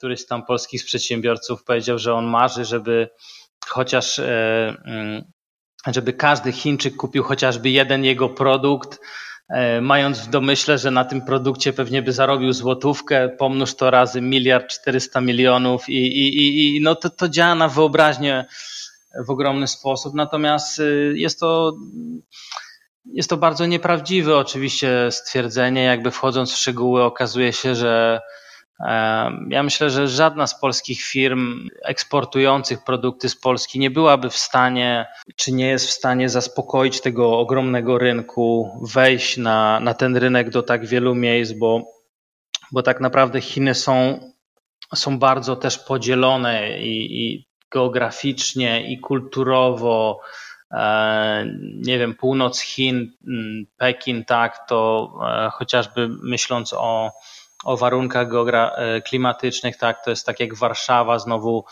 któryś tam polskich przedsiębiorców powiedział, że on marzy, żeby chociaż mm, żeby każdy Chińczyk kupił chociażby jeden jego produkt, e, mając w domyśle, że na tym produkcie pewnie by zarobił złotówkę, pomnóż to razy miliard 400 milionów i, i, i no to, to działa na wyobraźnię w ogromny sposób. Natomiast y, jest to, jest to bardzo nieprawdziwe oczywiście stwierdzenie, jakby wchodząc w szczegóły okazuje się, że ja myślę, że żadna z polskich firm eksportujących produkty z Polski nie byłaby w stanie, czy nie jest w stanie zaspokoić tego ogromnego rynku, wejść na, na ten rynek do tak wielu miejsc, bo, bo tak naprawdę Chiny są, są bardzo też podzielone i, i geograficznie, i kulturowo. E, nie wiem, północ Chin, Pekin, tak, to e, chociażby myśląc o o warunkach e, klimatycznych, tak, to jest tak jak Warszawa znowu,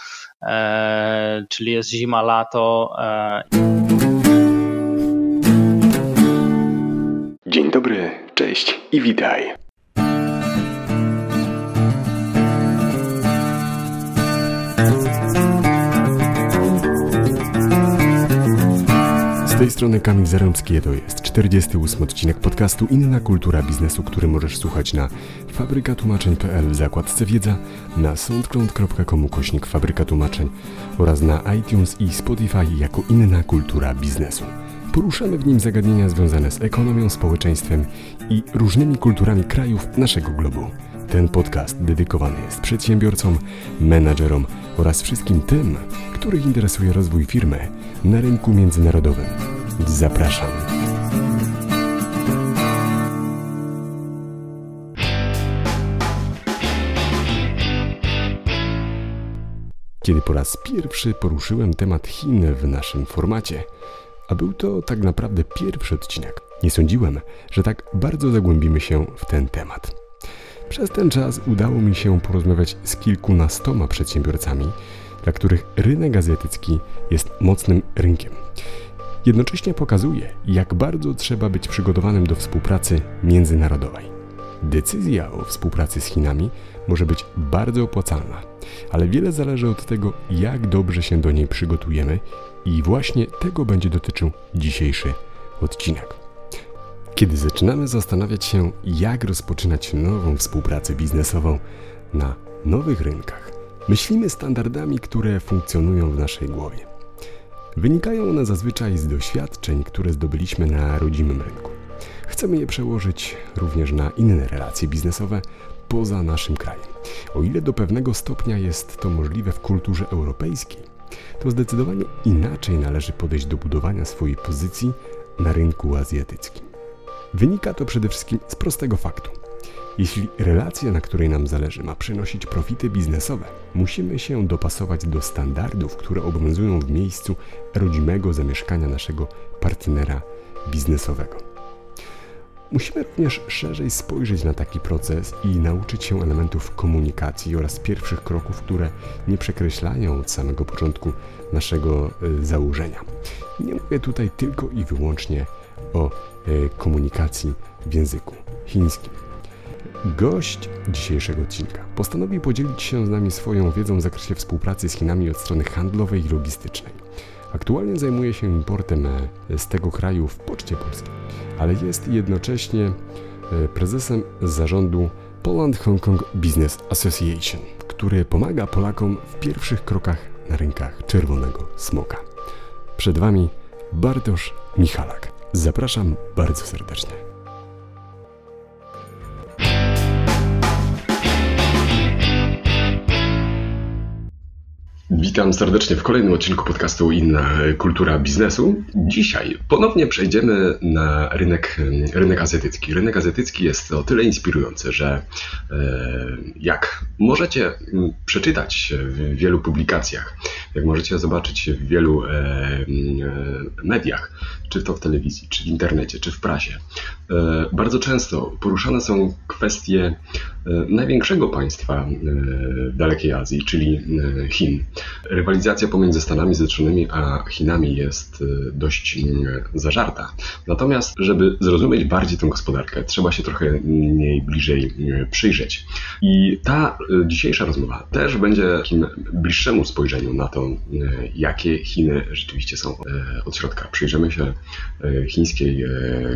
e, czyli jest zima, lato. E. Dzień dobry, cześć i witaj. Z tej strony Kamil Zarąbski, to jest 48 odcinek podcastu Inna Kultura Biznesu, który możesz słuchać na fabrykatłumaczeń.pl w zakładce wiedza, na soundcloud.com kośnik Fabryka Tłumaczeń oraz na iTunes i Spotify jako Inna Kultura Biznesu. Poruszamy w nim zagadnienia związane z ekonomią, społeczeństwem i różnymi kulturami krajów naszego globu. Ten podcast dedykowany jest przedsiębiorcom, menadżerom oraz wszystkim tym, których interesuje rozwój firmy na rynku międzynarodowym. Zapraszam. Kiedy po raz pierwszy poruszyłem temat Chin w naszym formacie, a był to tak naprawdę pierwszy odcinek, nie sądziłem, że tak bardzo zagłębimy się w ten temat. Przez ten czas udało mi się porozmawiać z kilkunastoma przedsiębiorcami, dla których rynek azjatycki jest mocnym rynkiem. Jednocześnie pokazuje, jak bardzo trzeba być przygotowanym do współpracy międzynarodowej. Decyzja o współpracy z Chinami może być bardzo opłacalna, ale wiele zależy od tego, jak dobrze się do niej przygotujemy i właśnie tego będzie dotyczył dzisiejszy odcinek. Kiedy zaczynamy zastanawiać się, jak rozpoczynać nową współpracę biznesową na nowych rynkach, myślimy standardami, które funkcjonują w naszej głowie. Wynikają one zazwyczaj z doświadczeń, które zdobyliśmy na rodzimym rynku. Chcemy je przełożyć również na inne relacje biznesowe poza naszym krajem. O ile do pewnego stopnia jest to możliwe w kulturze europejskiej, to zdecydowanie inaczej należy podejść do budowania swojej pozycji na rynku azjatyckim. Wynika to przede wszystkim z prostego faktu. Jeśli relacja, na której nam zależy, ma przynosić profity biznesowe, musimy się dopasować do standardów, które obowiązują w miejscu rodzimego zamieszkania naszego partnera biznesowego. Musimy również szerzej spojrzeć na taki proces i nauczyć się elementów komunikacji oraz pierwszych kroków, które nie przekreślają od samego początku naszego y, założenia. Nie mówię tutaj tylko i wyłącznie o komunikacji w języku chińskim. Gość dzisiejszego odcinka postanowił podzielić się z nami swoją wiedzą w zakresie współpracy z Chinami od strony handlowej i logistycznej. Aktualnie zajmuje się importem e, z tego kraju w Poczcie Polskiej, ale jest jednocześnie e, prezesem zarządu Poland Hong Kong Business Association, który pomaga Polakom w pierwszych krokach na rynkach czerwonego smoka. Przed Wami Bartosz Michalak. Zapraszam bardzo serdecznie. Witam serdecznie w kolejnym odcinku podcastu Inna Kultura Biznesu. Dzisiaj ponownie przejdziemy na rynek, rynek azjatycki. Rynek azjatycki jest o tyle inspirujący, że e, jak możecie przeczytać w wielu publikacjach, jak możecie zobaczyć w wielu e, e, mediach, czy to w telewizji, czy w internecie, czy w prasie, bardzo często poruszane są kwestie największego państwa w dalekiej Azji, czyli Chin. Rywalizacja pomiędzy Stanami Zjednoczonymi a Chinami jest y, dość y, zażarta. Natomiast, żeby zrozumieć bardziej tę gospodarkę, trzeba się trochę mniej bliżej y, przyjrzeć. I ta dzisiejsza rozmowa też będzie takim bliższemu spojrzeniu na to, jakie Chiny rzeczywiście są od środka. Przyjrzymy się chińskiej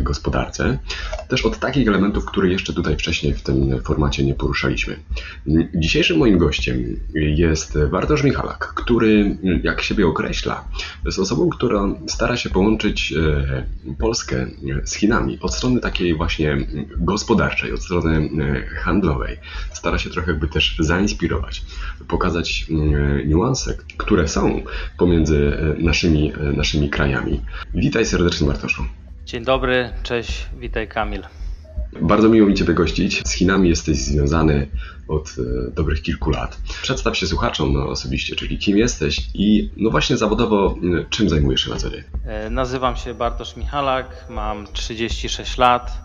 gospodarce, też od takich elementów, które jeszcze tutaj wcześniej w tym formacie nie poruszaliśmy. Dzisiejszym moim gościem jest Bartosz Michalak, który, jak siebie określa, jest osobą, która stara się połączyć e, Polskę z Chinami od strony takiej właśnie gospodarczej, od strony e, handlowej. Stara się trochę jakby też zainspirować, pokazać e, niuanse, które są pomiędzy naszymi, naszymi krajami. Witaj serdecznie Bartoszu. Dzień dobry, cześć, witaj Kamil. Bardzo miło mi Ciebie gościć. Z Chinami jesteś związany od e, dobrych kilku lat. Przedstaw się słuchaczom no, osobiście, czyli kim jesteś i no właśnie zawodowo czym zajmujesz się na co dzień? E, nazywam się Bartosz Michalak, mam 36 lat.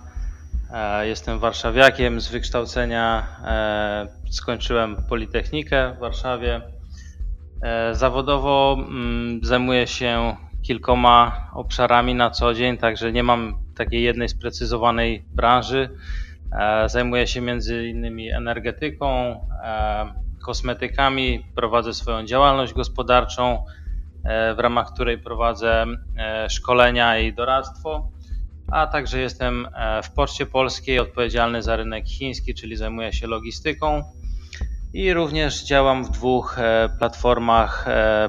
E, jestem warszawiakiem z wykształcenia. Skończyłem Politechnikę w Warszawie. Zawodowo mm, zajmuję się kilkoma obszarami na co dzień, także nie mam takiej jednej sprecyzowanej branży. E, zajmuję się między innymi energetyką, e, kosmetykami, prowadzę swoją działalność gospodarczą, e, w ramach której prowadzę szkolenia i doradztwo, a także jestem w Poczcie Polskiej odpowiedzialny za rynek chiński, czyli zajmuję się logistyką i również działam w dwóch platformach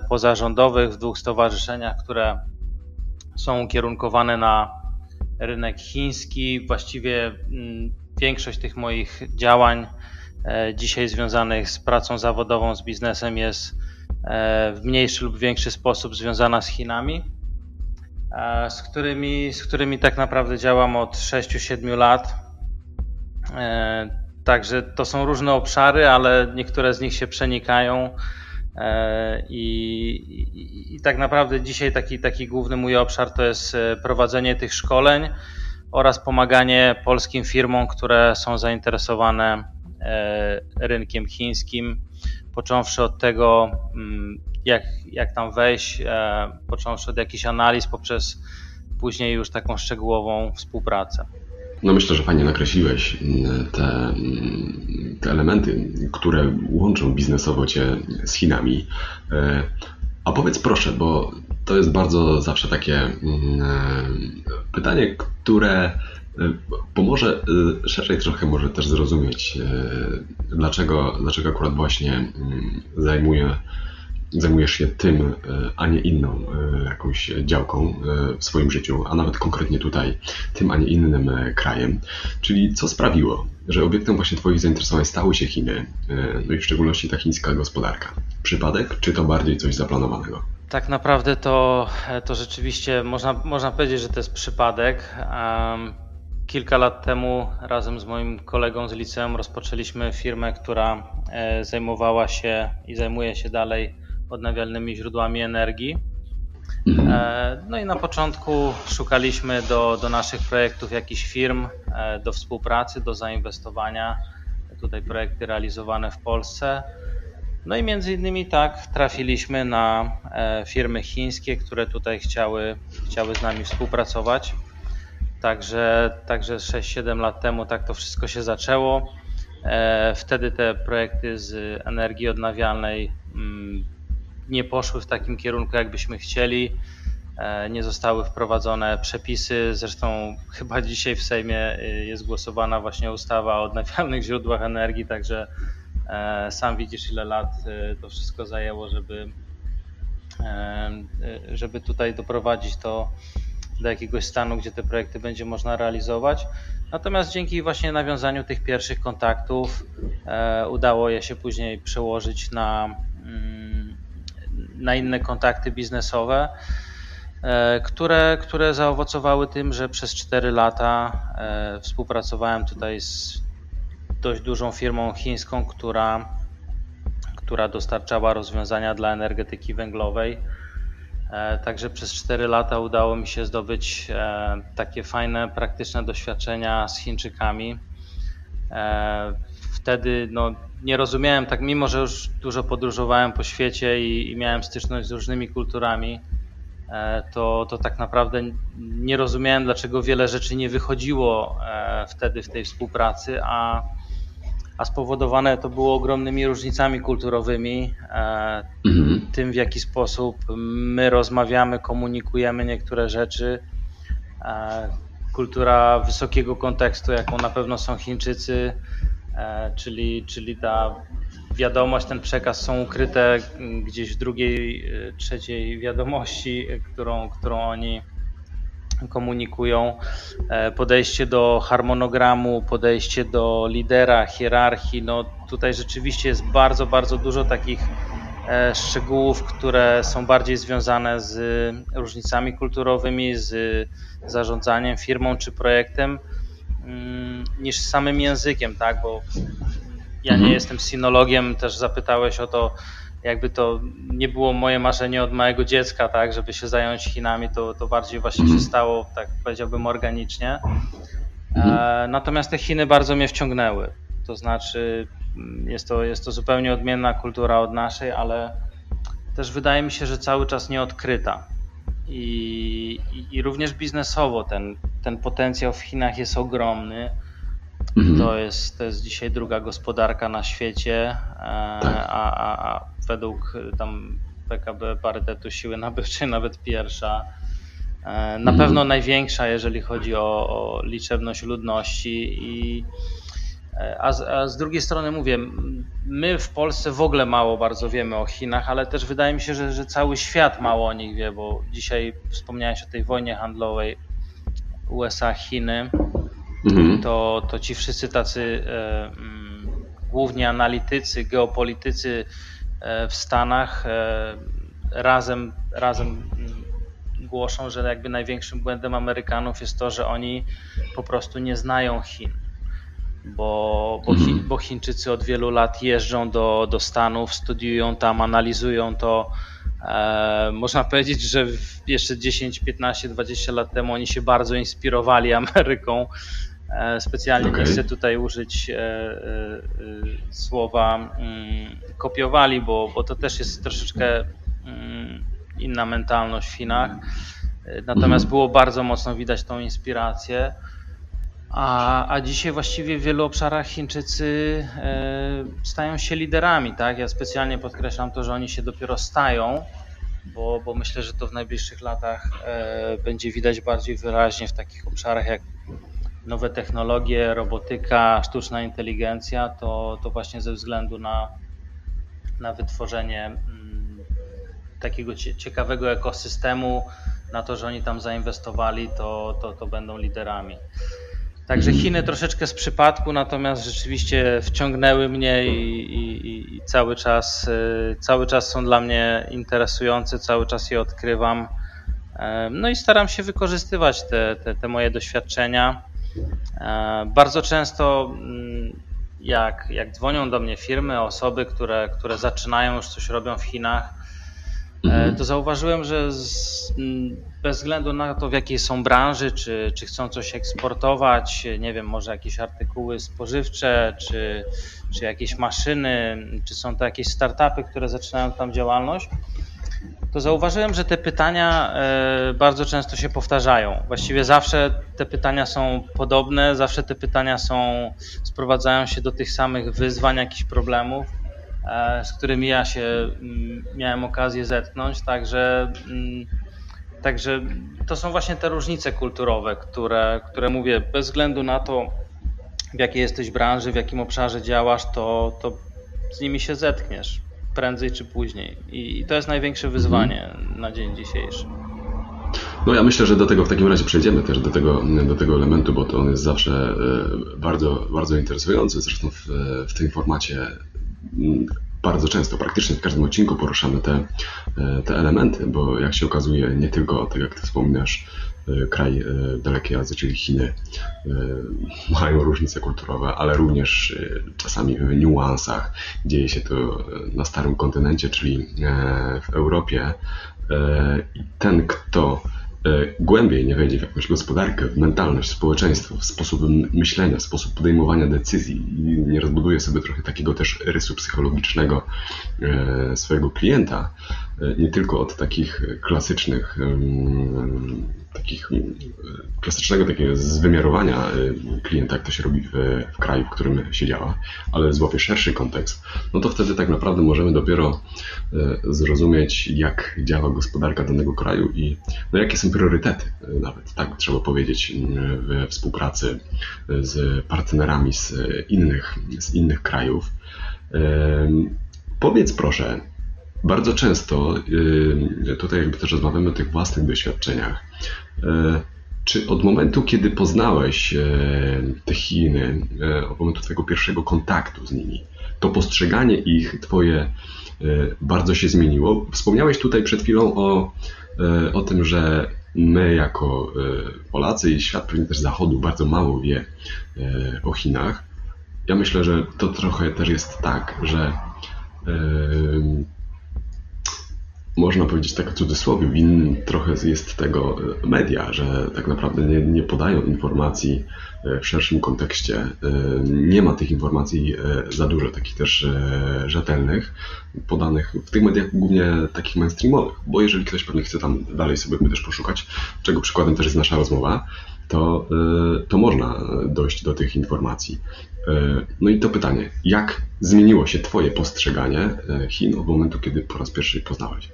pozarządowych, w dwóch stowarzyszeniach, które są ukierunkowane na rynek chiński. Właściwie mm, większość tych moich działań e, dzisiaj związanych z pracą zawodową, z biznesem jest e, w mniejszy lub większy sposób związana z Chinami, e, z którymi, z którymi tak naprawdę działam od 6-7 lat. Także to są różne obszary, ale niektóre z nich się przenikają. I, i, I, tak naprawdę dzisiaj taki, taki główny mój obszar to jest prowadzenie tych szkoleń oraz pomaganie polskim firmom, które są zainteresowane e, rynkiem chińskim, począwszy od tego, mm, jak, jak tam wejść, e, począwszy od jakichś analiz, poprzez później już taką szczegółową współpracę. No myślę, że fajnie nakreśliłeś mm, te, mm, te elementy, które łączą biznesowo Cię z Chinami. E, a powiedz proszę, bo to jest bardzo zawsze takie mm, e, pytanie, które pomoże e, szerzej trochę może też zrozumieć, dlaczego, dlaczego akurat właśnie zajmuję, zajmujesz się tym, a nie inną jakąś działką w swoim życiu, a nawet konkretnie tutaj tym, a nie innym krajem. Czyli co sprawiło, że obiektem właśnie Twoich zainteresowań stały się Chiny, no i w szczególności ta chińska gospodarka? Przypadek, czy to bardziej coś zaplanowanego? Tak naprawdę to, to rzeczywiście można, można powiedzieć, że to jest przypadek. Kilka lat temu razem z moim kolegą z liceum rozpoczęliśmy firmę, która e, zajmowała się i zajmuje się dalej odnawialnymi źródłami energii. Mhm. E, no i na początku szukaliśmy do, do naszych projektów jakichś firm, e, do współpracy, do zainwestowania. Tutaj projekty realizowane w Polsce. No i między innymi tak trafiliśmy na e, firmy chińskie, które tutaj chciały, chciały z nami współpracować. Także, także 6-7 lat temu tak to wszystko się zaczęło. Wtedy te projekty z energii odnawialnej mm, nie poszły w takim kierunku, jakbyśmy chcieli. E, nie zostały wprowadzone przepisy. Zresztą chyba dzisiaj w Sejmie jest głosowana właśnie ustawa o odnawialnych źródłach energii, także E, sam widzisz, ile lat e, to wszystko zajęło, żeby, e, żeby tutaj doprowadzić to do jakiegoś stanu, gdzie te projekty będzie można realizować. Natomiast dzięki właśnie nawiązaniu tych pierwszych kontaktów udało je się później przełożyć na, mm, na inne kontakty biznesowe, które, które zaowocowały tym, że przez 4 lata współpracowałem tutaj z dość dużą firmą chińską, która, która dostarczała rozwiązania dla energetyki węglowej. E, także przez 4 lata udało mi się zdobyć e, takie fajne, praktyczne doświadczenia z Chińczykami. E, wtedy no, nie rozumiałem tak, mimo że już dużo podróżowałem po świecie i, i miałem styczność z różnymi kulturami, e, to, to tak naprawdę nie rozumiałem, dlaczego wiele rzeczy nie wychodziło e, wtedy w tej współpracy, a, a spowodowane to było ogromnymi różnicami kulturowymi, e, mhm. tym w jaki sposób my rozmawiamy, komunikujemy niektóre rzeczy. Kultura wysokiego kontekstu, jaką na pewno są Chińczycy, czyli, czyli ta wiadomość, ten przekaz są ukryte gdzieś w drugiej, e, trzeciej wiadomości, którą, którą oni komunikują. E, podejście do harmonogramu, podejście do lidera, hierarchii. No tutaj rzeczywiście jest bardzo, bardzo dużo takich szczegółów, które są bardziej związane z różnicami kulturowymi, z zarządzaniem firmą czy projektem niż samym językiem, tak? Bo ja nie mhm. jestem sinologiem, też zapytałeś o to, jakby to nie było moje marzenie od małego dziecka, tak, żeby się zająć Chinami, to, to bardziej właśnie się mhm. stało, tak powiedziałbym, organicznie. Mhm. E, natomiast te Chiny bardzo mnie wciągnęły. To znaczy, mm, jest to, jest to zupełnie odmienna kultura od naszej, ale też wydaje mi się, że cały czas nieodkryta. I, i, również biznesowo ten, ten potencjał w Chinach jest ogromny. Mhm. To, jest, to jest dzisiaj druga gospodarka na świecie, e, tak. a, a, a według tam PKB parytetu siły nabywczej nawet pierwsza. E, na mhm. pewno największa, jeżeli chodzi o, o liczebność ludności i a z, a z, drugiej strony mówię, my w Polsce w ogóle mało bardzo wiemy o Chinach, ale też wydaje mi się, że, że cały świat mało o nich wie, bo dzisiaj wspomniałeś o tej wojnie handlowej USA-Chiny, mhm. to, to ci wszyscy tacy e, m, główni analitycy, geopolitycy e, w Stanach e, razem, razem głoszą, że jakby największym błędem Amerykanów jest to, że oni po prostu nie znają Chin bo, bo, Chi, bo Chińczycy od wielu lat jeżdżą do, do Stanów, studiują tam, analizują to. E, można powiedzieć, że jeszcze 10, 15, 20 lat temu oni się bardzo inspirowali Ameryką. E, specjalnie okay. nie chcę tutaj użyć e, e, słowa mm, kopiowali, bo, bo to też jest troszeczkę mm, inna mentalność w Chinach. E, natomiast mhm. było bardzo mocno widać tą inspirację. A, a dzisiaj właściwie w wielu obszarach Chińczycy e, stają się liderami. Tak? Ja specjalnie podkreślam to, że oni się dopiero stają, bo, bo myślę, że to w najbliższych latach e, będzie widać bardziej wyraźnie w takich obszarach jak nowe technologie, robotyka, sztuczna inteligencja, to, to właśnie ze względu na, na wytworzenie mm, takiego ciekawego ekosystemu, na to, że oni tam zainwestowali, to, to, to będą liderami. Także Chiny troszeczkę z przypadku, natomiast rzeczywiście wciągnęły mnie i, i, i, cały, czas, y, cały czas są dla mnie interesujące, cały czas je odkrywam. No i staram się wykorzystywać te, te, te moje doświadczenia. Bardzo często mm, jak, jak dzwonią do mnie firmy, osoby, które, które zaczynają już coś robią w Chinach, E, mhm. to zauważyłem, że z, bez względu na to, w jakiej są branży, czy, czy chcą coś eksportować, nie wiem, może jakieś artykuły spożywcze, czy, czy jakieś maszyny, czy są to jakieś startupy, które zaczynają tam działalność, to zauważyłem, że te pytania e, bardzo często się powtarzają. Właściwie zawsze te pytania są podobne, zawsze te pytania są, sprowadzają się do tych samych wyzwań, jakichś problemów. E, z którymi ja się mm, miałem okazję zetknąć, także, mm, także to są właśnie te różnice kulturowe, które, które mówię, bez względu na to, w jakiej jesteś branży, w jakim obszarze działasz, to, to z nimi się zetkniesz prędzej czy później. I, to jest największe mhm. wyzwanie na dzień dzisiejszy. No ja myślę, że do tego w takim razie przejdziemy też do tego, do tego elementu, bo to on jest zawsze e, bardzo, bardzo interesujący. Zresztą w, w tym formacie bardzo często, praktycznie w każdym odcinku poruszamy te, e, te elementy, bo jak się okazuje, nie tylko, tak jak ty wspominasz, e, kraj e, dalekiej Azji, czyli Chiny, mają różnice kulturowe, ale również czasami w niuansach. Dzieje się to na starym kontynencie, czyli w Europie. I ten, kto głębiej nie wejdzie w jakąś gospodarkę, w mentalność, w społeczeństwo, w sposób myślenia, w sposób podejmowania decyzji i nie rozbuduje sobie trochę takiego też rysu psychologicznego e, swojego klienta, e, nie tylko od takich klasycznych, takich klasycznego takiego zwymiarowania klienta, jak to się robi w, w kraju, w którym się działa, ale złapie szerszy kontekst, no to wtedy tak naprawdę możemy dopiero zrozumieć, jak działa gospodarka danego kraju i no, jakie są priorytety, nawet tak trzeba powiedzieć, we współpracy z partnerami z innych, z innych krajów. Powiedz proszę, bardzo często tutaj jakby też rozmawiamy o tych własnych doświadczeniach. Czy od momentu, kiedy poznałeś te Chiny, od momentu Twojego pierwszego kontaktu z nimi, to postrzeganie ich, Twoje bardzo się zmieniło? Wspomniałeś tutaj przed chwilą o o tym, że my jako Polacy i świat pewnie też Zachodu bardzo mało wie o Chinach. Ja myślę, że to trochę też jest tak, że można powiedzieć tak w cudzysłowie, win trochę jest tego media, że tak naprawdę nie, nie podają informacji w szerszym kontekście. Nie ma tych informacji za dużo, takich też rzetelnych, podanych w tych mediach głównie takich mainstreamowych, bo jeżeli ktoś pewnie chce tam dalej sobie też poszukać, czego przykładem też jest nasza rozmowa, to, to można dojść do tych informacji. No i to pytanie, jak zmieniło się Twoje postrzeganie Chin od momentu, kiedy po raz pierwszy poznałeś?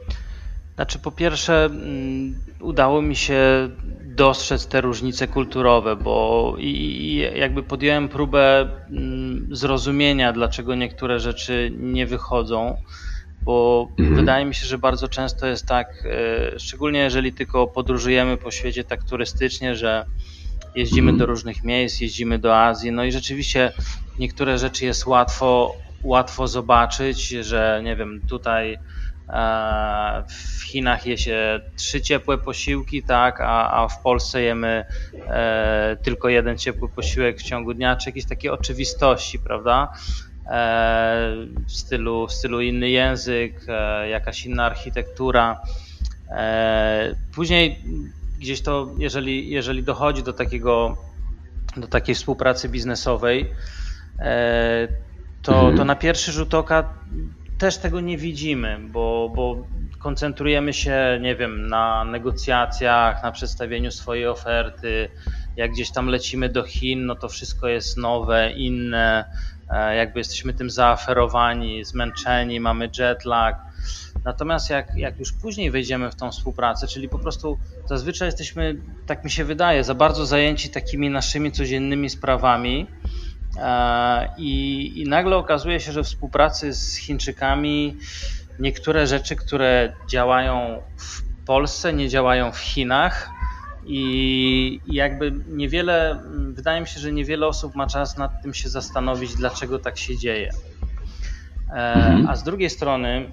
Znaczy, po pierwsze, mm, udało mi się dostrzec te różnice kulturowe, bo i, jakby podjąłem próbę mm, zrozumienia, dlaczego niektóre rzeczy nie wychodzą, bo mhm. wydaje mi się, że bardzo często jest tak, e, szczególnie jeżeli tylko podróżujemy po świecie tak turystycznie, że jeździmy mhm. do różnych miejsc, jeździmy do Azji, no i rzeczywiście niektóre rzeczy jest łatwo, łatwo zobaczyć, że nie wiem, tutaj w Chinach je się trzy ciepłe posiłki, tak, a, a w Polsce jemy e, tylko jeden ciepły posiłek w ciągu dnia, czy jakieś takie oczywistości, prawda? E, w, stylu, w stylu inny język, e, jakaś inna architektura. Później gdzieś to, jeżeli, jeżeli dochodzi do takiego, do takiej współpracy biznesowej, to, to mhm. na pierwszy rzut oka też tego nie widzimy, bo, bo koncentrujemy się, nie wiem, na negocjacjach, na przedstawieniu swojej oferty. Jak gdzieś tam lecimy do Chin, no to wszystko jest nowe, inne, e, jakby jesteśmy tym zaaferowani, zmęczeni, mamy jet lag. Natomiast jak, jak już później wejdziemy w tą współpracę, czyli po prostu zazwyczaj jesteśmy, tak mi się wydaje, za bardzo zajęci takimi naszymi codziennymi sprawami, E, I, I, nagle okazuje się, że w współpracy z Chińczykami niektóre rzeczy, które działają w Polsce, nie działają w Chinach. I jakby niewiele, wydaje mi się, że niewiele osób ma czas nad tym się zastanowić, dlaczego tak się dzieje. E, mhm. A z drugiej strony,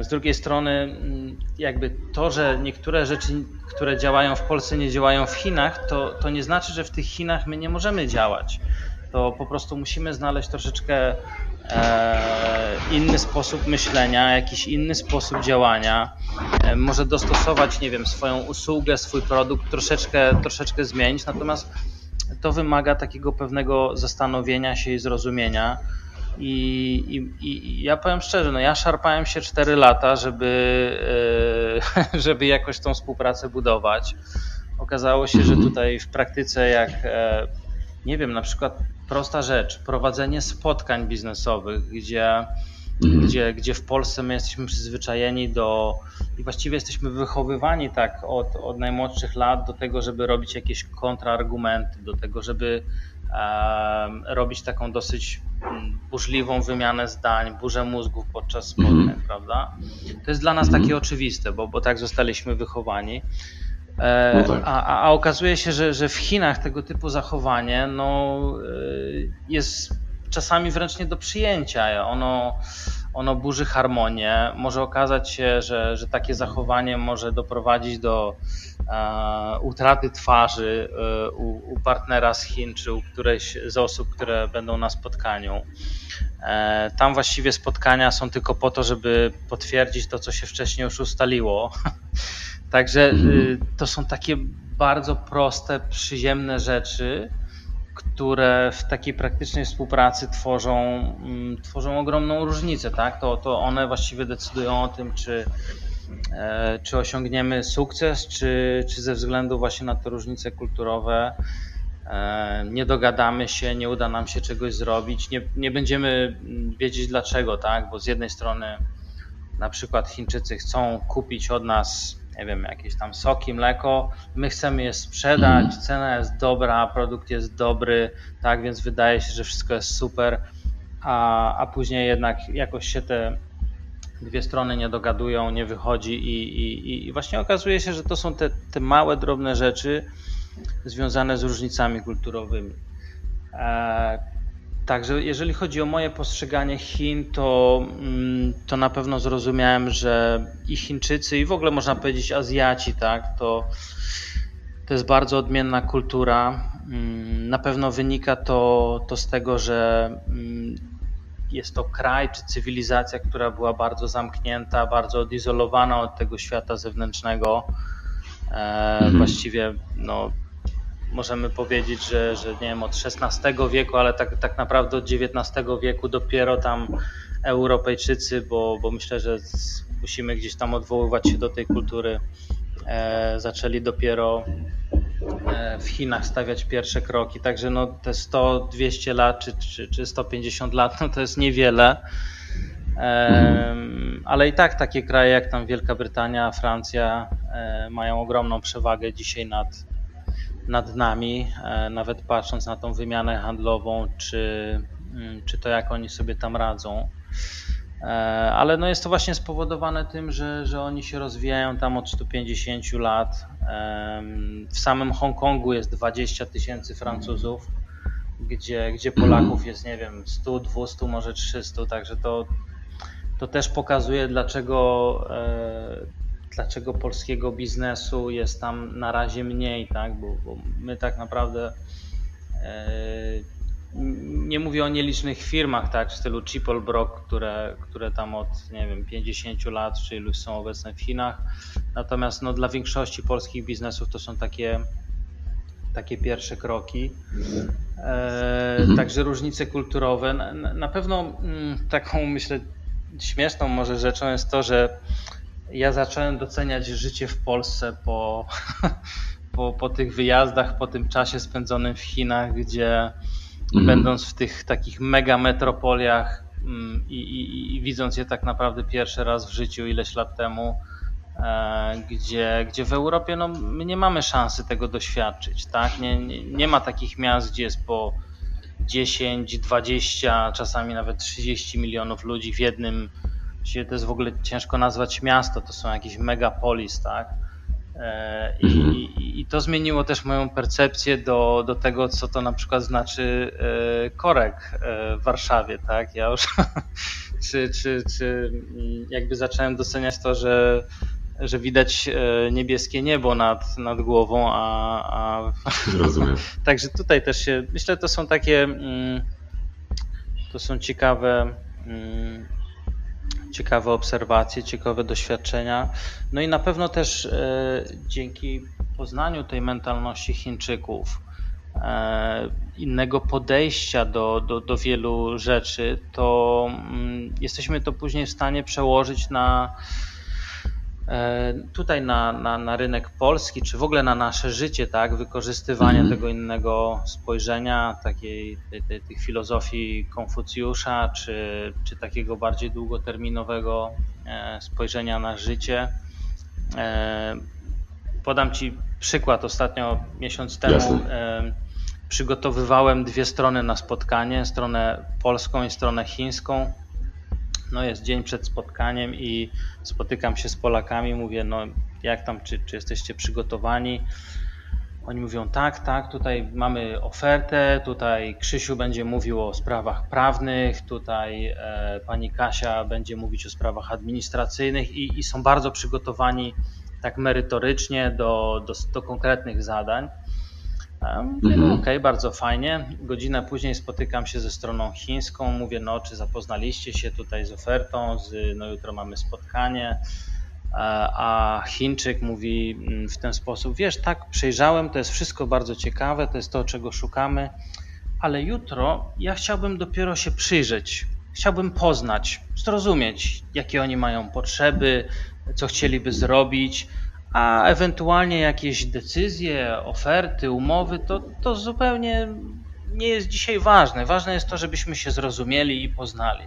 z drugiej strony, jakby to, że niektóre rzeczy, które działają w Polsce, nie działają w Chinach, to, to nie znaczy, że w tych Chinach my nie możemy działać. To po prostu musimy znaleźć troszeczkę e, inny sposób myślenia, jakiś inny sposób działania. E, może dostosować, nie wiem, swoją usługę, swój produkt, troszeczkę, troszeczkę zmienić. Natomiast to wymaga takiego pewnego zastanowienia się i zrozumienia. I, i, I, ja powiem szczerze, no ja szarpałem się 4 lata, żeby, e, żeby jakoś tą współpracę budować. Okazało się, że tutaj w praktyce, jak e, nie wiem, na przykład prosta rzecz, prowadzenie spotkań biznesowych, gdzie, mhm. gdzie, gdzie w Polsce my jesteśmy przyzwyczajeni do i właściwie jesteśmy wychowywani tak od, od najmłodszych lat do tego, żeby robić jakieś kontrargumenty, do tego, żeby robić taką dosyć mm, burzliwą wymianę zdań, burzę mózgów podczas spotkań, mm prawda? To jest dla nas mm takie oczywiste, bo, bo tak zostaliśmy wychowani. E, no tak. a, a, okazuje się, że, że w Chinach tego typu zachowanie no, e, jest czasami wręcz nie do przyjęcia. Ono, ono burzy harmonię. Może okazać się, że, że takie zachowanie może doprowadzić do utraty twarzy e, u, u, partnera z Chin czy u którejś z osób, które będą na spotkaniu. E, tam właściwie spotkania są tylko po to, żeby potwierdzić to, co się wcześniej już ustaliło. Także mhm. to są takie bardzo proste, przyziemne rzeczy, które w takiej praktycznej współpracy tworzą, mm, tworzą ogromną różnicę. Tak? To, to one właściwie decydują o tym, czy, e, czy osiągniemy sukces, czy, czy ze względu właśnie na te różnice kulturowe e, nie dogadamy się, nie uda nam się czegoś zrobić, nie, nie będziemy wiedzieć dlaczego, tak? bo z jednej strony na przykład Chińczycy chcą kupić od nas nie wiem, jakieś tam soki, mleko, my chcemy je sprzedać, mhm. cena jest dobra, produkt jest dobry, tak, więc wydaje się, że wszystko jest super, a, a później jednak jakoś się te dwie strony nie dogadują, nie wychodzi i, i, i właśnie okazuje się, że to są te, te małe, drobne rzeczy związane z różnicami kulturowymi. E, Także jeżeli chodzi o moje postrzeganie Chin, to, mm, to na pewno zrozumiałem, że i Chińczycy, i w ogóle można powiedzieć Azjaci, tak, to, to jest bardzo odmienna kultura. Mm, na pewno wynika to, to z tego, że mm, jest to kraj czy cywilizacja, która była bardzo zamknięta, bardzo odizolowana od tego świata zewnętrznego. E, mhm. Właściwie no, możemy powiedzieć, że, że nie wiem, od XVI wieku, ale tak, tak naprawdę od XIX wieku dopiero tam Europejczycy, bo, bo myślę, że musimy gdzieś tam odwoływać się do tej kultury, zaczęli dopiero e, w Chinach stawiać pierwsze kroki. Także no, te 100-200 lat czy, czy, czy 150 lat no, to jest niewiele. E, ale i tak takie kraje jak tam Wielka Brytania, Francja e, mają ogromną przewagę dzisiaj nad, nad nami, e, nawet patrząc na tą wymianę handlową, czy, mm, czy to jak oni sobie tam radzą. E, ale no jest to właśnie spowodowane tym, że, że oni się rozwijają tam od 150 lat. W samym Hongkongu jest 20 tysięcy Francuzów, gdzie, gdzie Polaków jest, nie wiem, 100, 200, może 300, także to, to też pokazuje, dlaczego e, dlaczego polskiego biznesu jest tam na razie mniej, tak? bo, bo my tak naprawdę e, nie mówię o nielicznych firmach, tak, w stylu Chipol Brock, które, które tam od nie wiem, 50 lat czy iluś są obecne w Chinach. Natomiast no, dla większości polskich biznesów to są takie, takie pierwsze kroki. E, mhm. Także różnice kulturowe. Na, na pewno m, mm, taką myślę śmieszną może rzeczą jest to, że ja zacząłem doceniać życie w Polsce po, po, po tych wyjazdach, po tym czasie spędzonym w Chinach, gdzie mhm. będąc w tych takich mega metropoliach mm, i, i, i, widząc je tak naprawdę pierwszy raz w życiu ileś lat temu, e, gdzie, gdzie w Europie no, my nie mamy szansy tego doświadczyć. Tak? Nie, nie, nie ma takich miast, gdzie jest po 10, 20, czasami nawet 30 milionów ludzi w jednym to jest w ogóle ciężko nazwać miasto, to są jakieś megapolis, tak? E, I, mhm. i, I, to zmieniło też moją percepcję do, do tego, co to na przykład znaczy e, korek e, w Warszawie, tak? Ja już czy, czy, czy jakby zacząłem doceniać to, że, że widać niebieskie niebo nad, nad głową, a, a... Rozumiem. także tutaj też się, myślę, to są takie mm, to są ciekawe mm, ciekawe obserwacje, ciekawe doświadczenia. No i na pewno też e, dzięki poznaniu tej mentalności Chińczyków, e, innego podejścia do, do, do wielu rzeczy, to mm, jesteśmy to później w stanie przełożyć na tutaj na, na, na rynek polski, czy w ogóle na nasze życie, tak, wykorzystywanie mm. tego innego spojrzenia, takiej tej, tych filozofii Konfucjusza, czy, czy takiego bardziej długoterminowego e, spojrzenia na życie. E, podam Ci przykład. Ostatnio, miesiąc temu, Jasne. przygotowywałem dwie strony na spotkanie, stronę polską i stronę chińską no jest dzień przed spotkaniem i spotykam się z Polakami, mówię, no jak tam, czy, czy jesteście przygotowani? Oni mówią, tak, tak, tutaj mamy ofertę, tutaj Krzysiu będzie mówił o sprawach prawnych, tutaj e, pani Kasia będzie mówić o sprawach administracyjnych i, i są bardzo przygotowani tak merytorycznie do, do, do konkretnych zadań. Mówię, no mhm. okej, okay, bardzo fajnie. Godzinę później spotykam się ze stroną chińską, mówię, no czy zapoznaliście się tutaj z ofertą, z, no jutro mamy spotkanie. a Chińczyk mówi mm, w ten sposób: Wiesz, tak, przejrzałem, to jest wszystko bardzo ciekawe, to jest to, czego szukamy, ale jutro ja chciałbym dopiero się przyjrzeć, chciałbym poznać, zrozumieć, jakie oni mają potrzeby, co chcieliby zrobić, a ewentualnie jakieś decyzje, oferty, umowy, to, to zupełnie nie jest dzisiaj ważne. Ważne jest to, żebyśmy się zrozumieli i poznali.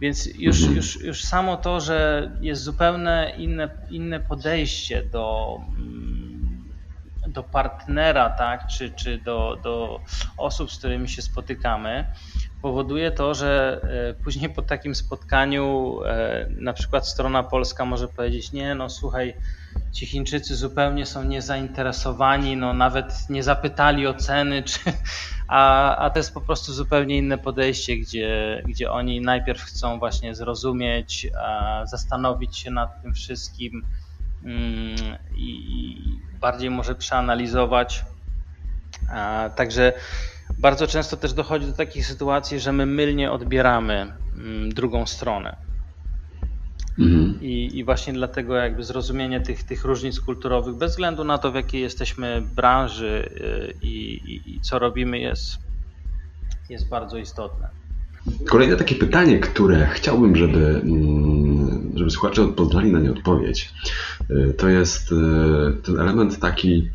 Więc już, już, już samo to, że jest zupełnie inne, inne podejście do, mm, do partnera, tak, czy, czy do, do osób, z którymi się spotykamy, powoduje to, że e, później po takim spotkaniu e, na przykład strona polska może powiedzieć, nie, no słuchaj, ci Chińczycy zupełnie są niezainteresowani, no nawet nie zapytali o ceny, czy, a, a to jest po prostu zupełnie inne podejście, gdzie, gdzie oni najpierw chcą właśnie zrozumieć, zastanowić się nad tym wszystkim mm, i bardziej może przeanalizować. Także bardzo często też dochodzi do takich sytuacji, że my mylnie odbieramy mm, drugą stronę. Mhm. I, I, właśnie dlatego jakby zrozumienie tych, tych różnic kulturowych, bez względu na to, w jakiej jesteśmy branży y, i, i, i co robimy, jest, jest bardzo istotne. Kolejne takie pytanie, które chciałbym, żeby, mm, żeby słuchacze poznali na nie odpowiedź, y, to jest y, ten element taki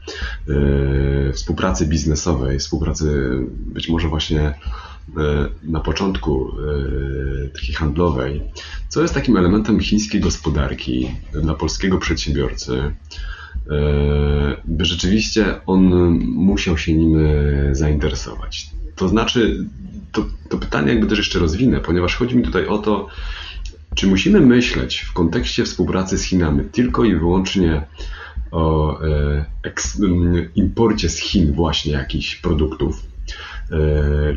współpracy biznesowej, współpracy być może właśnie na początku e, takiej handlowej, co jest takim elementem chińskiej gospodarki dla polskiego przedsiębiorcy, e, by rzeczywiście on musiał się nim zainteresować. To znaczy, to, to pytanie jakby też jeszcze rozwinę, ponieważ chodzi mi tutaj o to, czy musimy myśleć w kontekście współpracy z Chinami tylko i wyłącznie o imporcie z Chin właśnie jakichś produktów, E,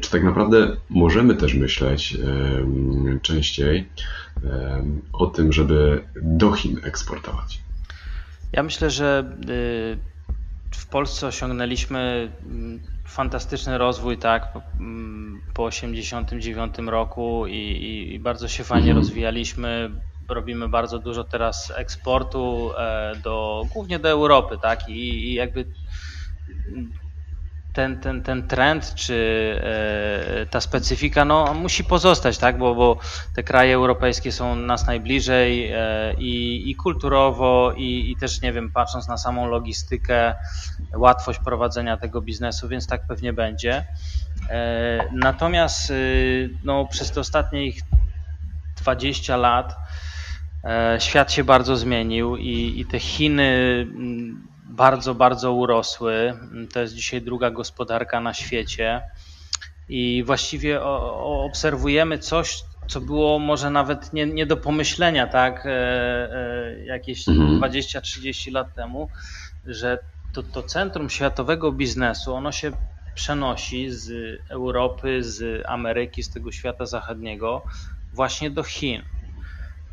czy tak naprawdę możemy też myśleć e, częściej e, o tym, żeby do Chin eksportować? Ja myślę, że w Polsce osiągnęliśmy mm, fantastyczny rozwój tak po 1989 mm, roku i, i, bardzo się fajnie mhm. rozwijaliśmy. Robimy bardzo dużo teraz eksportu do, głównie do Europy, tak? I, i jakby ten, ten, ten trend, czy e, ta specyfika no, musi pozostać, tak? bo, bo te kraje europejskie są nas najbliżej e, i, i kulturowo, i, i też, nie wiem, patrząc na samą logistykę, łatwość prowadzenia tego biznesu, więc tak pewnie będzie. E, natomiast no, przez te ostatnie 20 lat świat się bardzo zmienił i, i te Chiny bardzo, bardzo urosły. To jest dzisiaj druga gospodarka na świecie i właściwie obserwujemy coś, co było może nawet nie, nie do pomyślenia, tak, e, e, jakieś mhm. 20-30 lat temu, że to, to centrum światowego biznesu, ono się przenosi z Europy, z Ameryki, z tego świata zachodniego właśnie do Chin.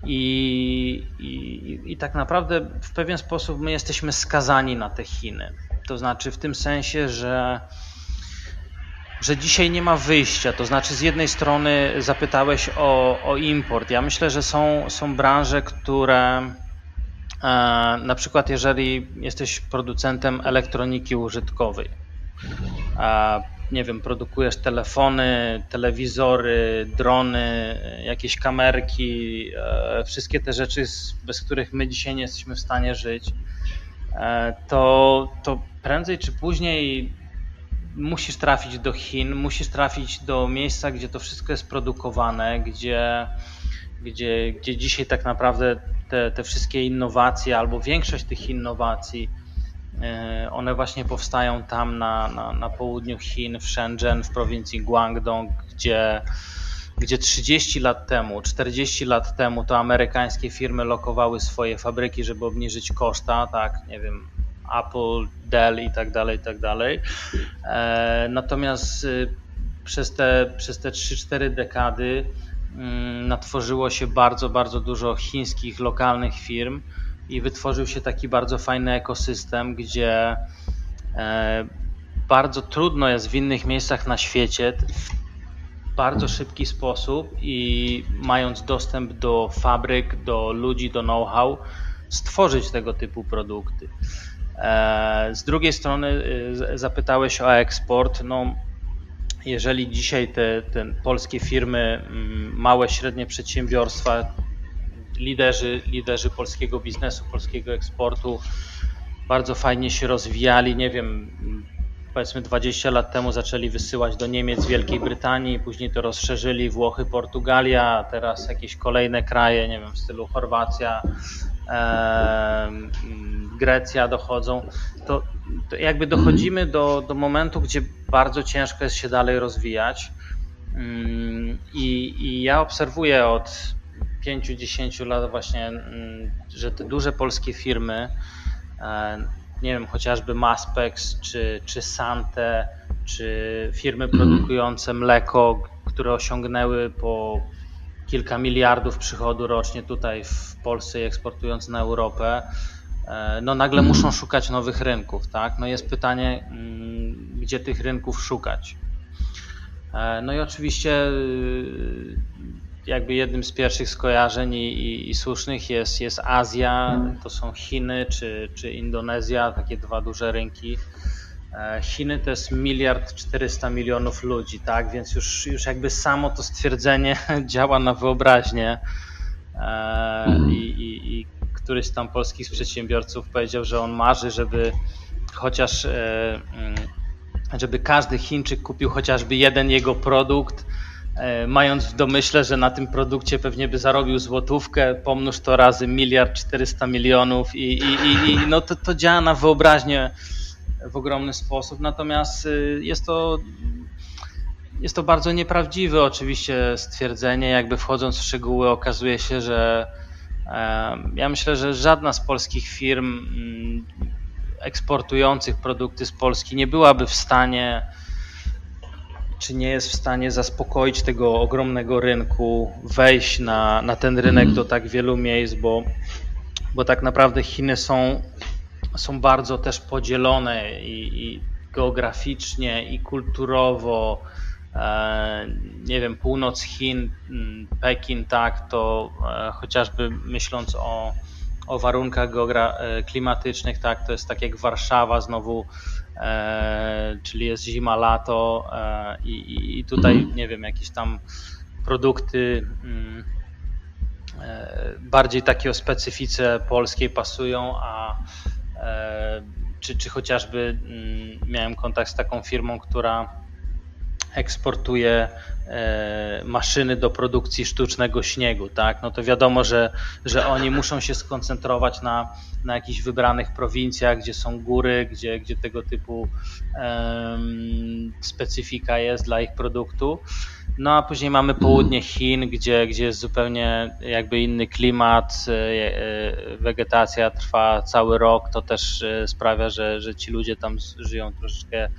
I, i, I tak naprawdę w pewien sposób my jesteśmy skazani na te Chiny. To znaczy w tym sensie, że że dzisiaj nie ma wyjścia. To znaczy, z jednej strony zapytałeś o, o import. Ja myślę, że są, są branże, które e, na przykład, jeżeli jesteś producentem elektroniki użytkowej, nie wiem, produkujesz telefony, telewizory, drony, jakieś kamerki, e, wszystkie te rzeczy, bez których my dzisiaj nie jesteśmy w stanie żyć, e, to, to prędzej czy później musisz trafić do Chin, musisz trafić do miejsca, gdzie to wszystko jest produkowane, gdzie, gdzie, gdzie dzisiaj tak naprawdę te, te wszystkie innowacje albo większość tych innowacji one właśnie powstają tam na, na, na południu Chin, w Shenzhen, w prowincji Guangdong, gdzie, gdzie 30 lat temu, 40 lat temu to amerykańskie firmy lokowały swoje fabryki, żeby obniżyć koszta, tak, nie wiem, Apple, Dell i tak dalej, i tak dalej. E, natomiast y, przez te, przez te 3-4 dekady mm, natworzyło się bardzo, bardzo dużo chińskich, lokalnych firm, i wytworzył się taki bardzo fajny ekosystem, gdzie e, bardzo trudno jest w innych miejscach na świecie bardzo szybki sposób i mając dostęp do fabryk, do ludzi, do know-how, stworzyć tego typu produkty. E, z drugiej strony e, zapytałeś o eksport. No, jeżeli dzisiaj te, te polskie firmy, mm, małe, średnie przedsiębiorstwa, liderzy, liderzy polskiego biznesu, polskiego eksportu bardzo fajnie się rozwijali, nie wiem, powiedzmy 20 lat temu zaczęli wysyłać do Niemiec, Wielkiej Brytanii, później to rozszerzyli Włochy, Portugalia, teraz jakieś kolejne kraje, nie wiem, w stylu Chorwacja, e, Grecja dochodzą, to, to jakby dochodzimy do, do momentu, gdzie bardzo ciężko jest się dalej rozwijać. Mm, I, i ja obserwuję od 5-10 lat właśnie, mm, że te duże polskie firmy, e, nie wiem, chociażby Maspex, czy, czy Sante, czy firmy mhm. produkujące mleko, które osiągnęły po kilka miliardów przychodu rocznie tutaj w Polsce i eksportując na Europę, e, no nagle mhm. muszą szukać nowych rynków, tak? No jest pytanie, mm, gdzie tych rynków szukać. E, no i oczywiście y, jakby jednym z pierwszych skojarzeń i, i, i, słusznych jest, jest Azja, to są Chiny czy, czy Indonezja, takie dwa duże rynki. E, Chiny to jest miliard 400 milionów ludzi, tak? Więc już, już jakby samo to stwierdzenie działa na wyobraźnię. E, I, i, I któryś tam polskich przedsiębiorców powiedział, że on marzy, żeby chociaż e, mm, żeby każdy Chińczyk kupił chociażby jeden jego produkt, mając w domyśle, że na tym produkcie pewnie by zarobił złotówkę, pomnóż to razy miliard 400 milionów i, i, i, i no to, to działa na wyobraźnię w ogromny sposób. Natomiast y, jest to, jest to bardzo nieprawdziwe oczywiście stwierdzenie, jakby wchodząc w szczegóły okazuje się, że ja myślę, że żadna z polskich firm mm, eksportujących produkty z Polski nie byłaby w stanie czy nie jest w stanie zaspokoić tego ogromnego rynku, wejść na, na ten rynek mhm. do tak wielu miejsc, bo, bo tak naprawdę Chiny są, są bardzo też podzielone i, i geograficznie, i kulturowo. E, nie wiem, północ Chin, Pekin, tak, to e, chociażby myśląc o, o warunkach e, klimatycznych, tak, to jest tak jak Warszawa, znowu czyli jest zima, lato e, i, i tutaj, mhm. nie wiem, jakieś tam produkty mm, e, bardziej takie o specyfice polskiej pasują, a czy, czy chociażby mm, miałem kontakt z taką firmą, która eksportuje e, maszyny do produkcji sztucznego śniegu, tak? No to wiadomo, że, że oni muszą się skoncentrować na, na jakichś wybranych prowincjach, gdzie są góry, gdzie, gdzie tego typu um, specyfika jest dla ich produktu. No a później mamy południe Chin, gdzie, gdzie jest zupełnie jakby inny klimat, e, e, wegetacja trwa cały rok, to też sprawia, że, że ci ludzie tam żyją troszeczkę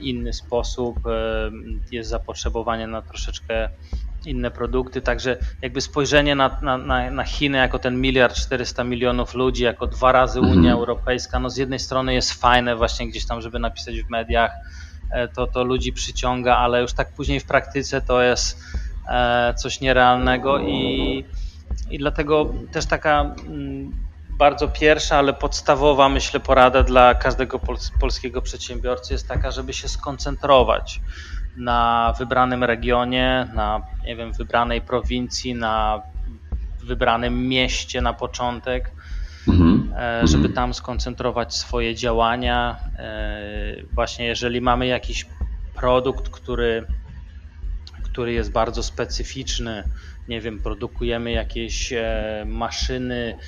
inny sposób, e, jest zapotrzebowanie na troszeczkę inne produkty, także jakby spojrzenie na, na, na Chiny jako ten miliard 400 milionów ludzi, jako dwa razy Unia mhm. Europejska, no z jednej strony jest fajne właśnie gdzieś tam, żeby napisać w mediach, e, to, to ludzi przyciąga, ale już tak później w praktyce to jest coś nierealnego i, i dlatego też taka mm, bardzo pierwsza, ale podstawowa, myślę, porada dla każdego polskiego przedsiębiorcy jest taka, żeby się skoncentrować na wybranym regionie, na nie wiem, wybranej prowincji, na wybranym mieście na początek, mhm. E, żeby mhm. tam skoncentrować swoje działania. E, właśnie jeżeli mamy jakiś produkt, który, który jest bardzo specyficzny, nie wiem, produkujemy jakieś e, maszyny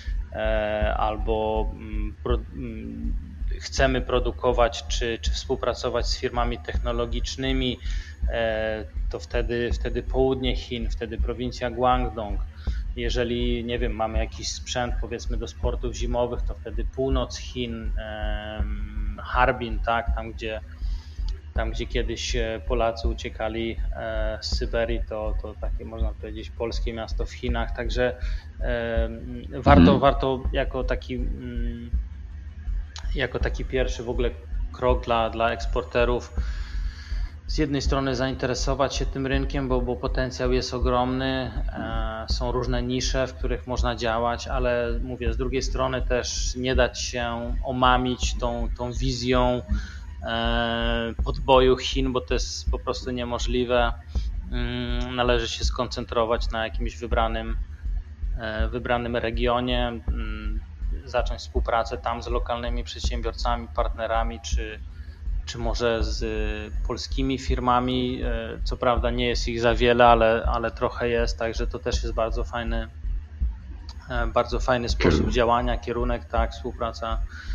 albo mm, mm, chcemy produkować czy, czy współpracować z firmami technologicznymi, e, to wtedy, wtedy południe Chin, wtedy prowincja Guangdong. Jeżeli, nie wiem, mamy jakiś sprzęt powiedzmy do sportów zimowych, to wtedy północ Chin, Harbin, tak, tam gdzie tam, gdzie kiedyś e, Polacy uciekali e, z Syberii, to, to takie można powiedzieć polskie miasto w Chinach. Także e, warto, mhm. warto jako taki mm, jako taki pierwszy w ogóle krok dla, dla eksporterów z jednej strony zainteresować się tym rynkiem, bo, bo potencjał jest ogromny, e, są różne nisze, w których można działać, ale mówię, z drugiej strony też nie dać się omamić tą, tą wizją podboju Chin, bo to jest po prostu niemożliwe. Mm, należy się skoncentrować na jakimś wybranym, e, wybranym regionie, mm, zacząć współpracę tam z lokalnymi przedsiębiorcami, partnerami czy czy może z polskimi firmami. E, co prawda nie jest ich za wiele, ale, ale trochę jest, także to też jest bardzo fajny, e, bardzo fajny sposób działania, kierunek, tak, współpraca e,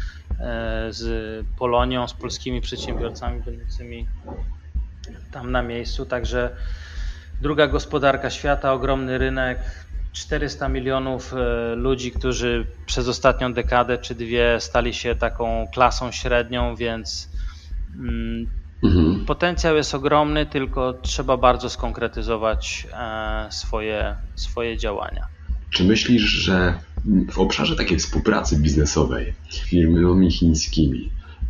z Polonią, z polskimi przedsiębiorcami będącymi tam na miejscu. Także druga gospodarka świata, ogromny rynek, 400 milionów ludzi, którzy przez ostatnią dekadę czy dwie stali się taką klasą średnią, więc Mhm. Potencjał jest ogromny, tylko trzeba bardzo skonkretyzować e, swoje, swoje działania. Czy myślisz, że w obszarze takiej współpracy biznesowej z firmami chińskimi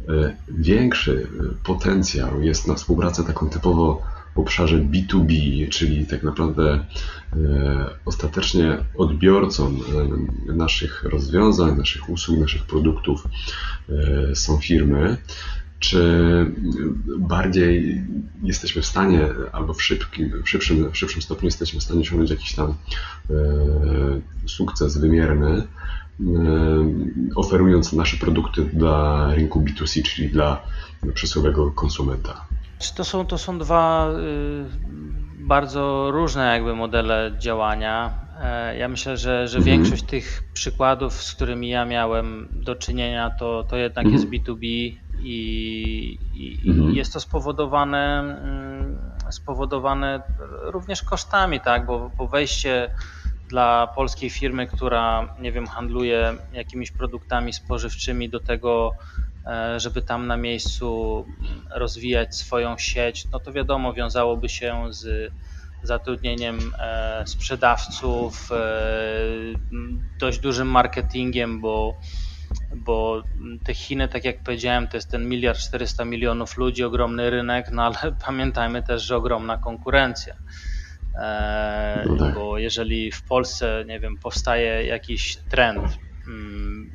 e, większy potencjał jest na współpracę taką typowo w obszarze B2B, czyli tak naprawdę e, ostatecznie odbiorcą naszych rozwiązań, naszych usług, naszych produktów są firmy, czy bardziej jesteśmy w stanie, albo w, szybkim, w, szybszym, w szybszym stopniu jesteśmy w stanie osiągnąć jakiś tam e, sukces wymierny, e, oferując nasze produkty dla rynku B2C, czyli dla przysłowiowego konsumenta. To są, to są dwa y, bardzo różne jakby modele działania. E, ja myślę, że, że mhm. większość tych przykładów, z którymi ja miałem do czynienia, to, to jednak mhm. jest B2B i, i mhm. jest to spowodowane, mm, spowodowane również kosztami, tak? bo, bo wejście dla polskiej firmy, która nie wiem, handluje jakimiś produktami spożywczymi do tego, e, żeby tam na miejscu rozwijać swoją sieć, no to wiadomo, wiązałoby się z zatrudnieniem e, sprzedawców, e, dość dużym marketingiem, bo bo te Chiny, tak jak powiedziałem, to jest ten miliard 400 milionów ludzi, ogromny rynek, no ale pamiętajmy też, że ogromna konkurencja. E, no tak. Bo jeżeli w Polsce, nie wiem, powstaje jakiś trend, mm,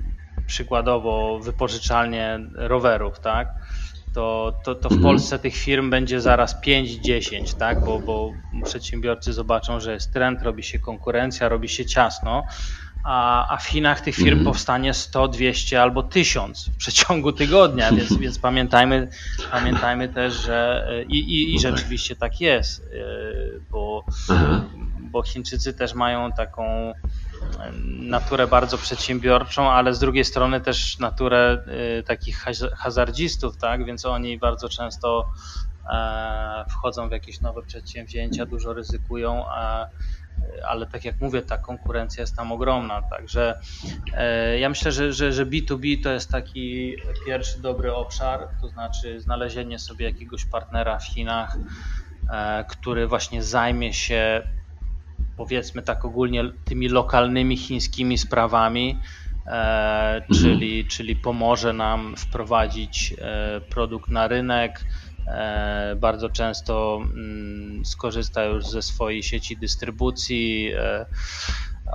przykładowo wypożyczalnie rowerów, tak, to, to, to w mhm. Polsce tych firm będzie zaraz 5-10, tak, bo, bo przedsiębiorcy zobaczą, że jest trend, robi się konkurencja, robi się ciasno, a, a w Chinach tych firm mm. powstanie 100, 200 albo 1000 w przeciągu tygodnia, więc, więc pamiętajmy, pamiętajmy też, że i, i, i rzeczywiście tak jest, e, bo, bo Chińczycy też mają taką e, naturę bardzo przedsiębiorczą, ale z drugiej strony też naturę e, takich hazardzistów, tak? Więc oni bardzo często wchodzą w jakieś nowe przedsięwzięcia, dużo ryzykują, a ale tak jak mówię, ta konkurencja jest tam ogromna. Także e, ja myślę, że, że, że B2B to jest taki pierwszy dobry obszar, to znaczy znalezienie sobie jakiegoś partnera w Chinach, e, który właśnie zajmie się powiedzmy tak ogólnie tymi lokalnymi chińskimi sprawami, e, czyli, czyli pomoże nam wprowadzić produkt na rynek, bardzo często mm, skorzysta już ze swojej sieci dystrybucji. E,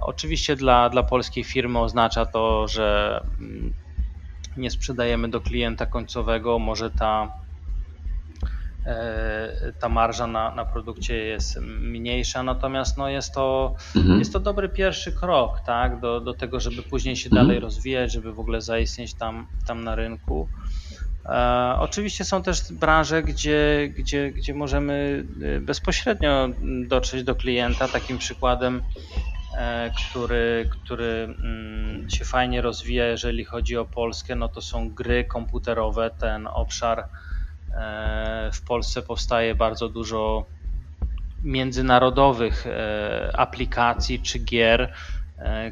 oczywiście dla, dla polskiej firmy oznacza to, że mm, nie sprzedajemy do klienta końcowego, może ta, e, ta marża na, na produkcie jest mniejsza, natomiast no jest, to, mhm. jest to dobry pierwszy krok tak, do, do tego, żeby później się mhm. dalej rozwijać, żeby w ogóle zaistnieć tam, tam na rynku. E, oczywiście są też branże, gdzie, gdzie, gdzie możemy e, bezpośrednio dotrzeć do klienta. Takim przykładem, e, który, który mm, się fajnie rozwija, jeżeli chodzi o Polskę, no to są gry komputerowe. Ten obszar w Polsce powstaje bardzo dużo międzynarodowych aplikacji czy gier,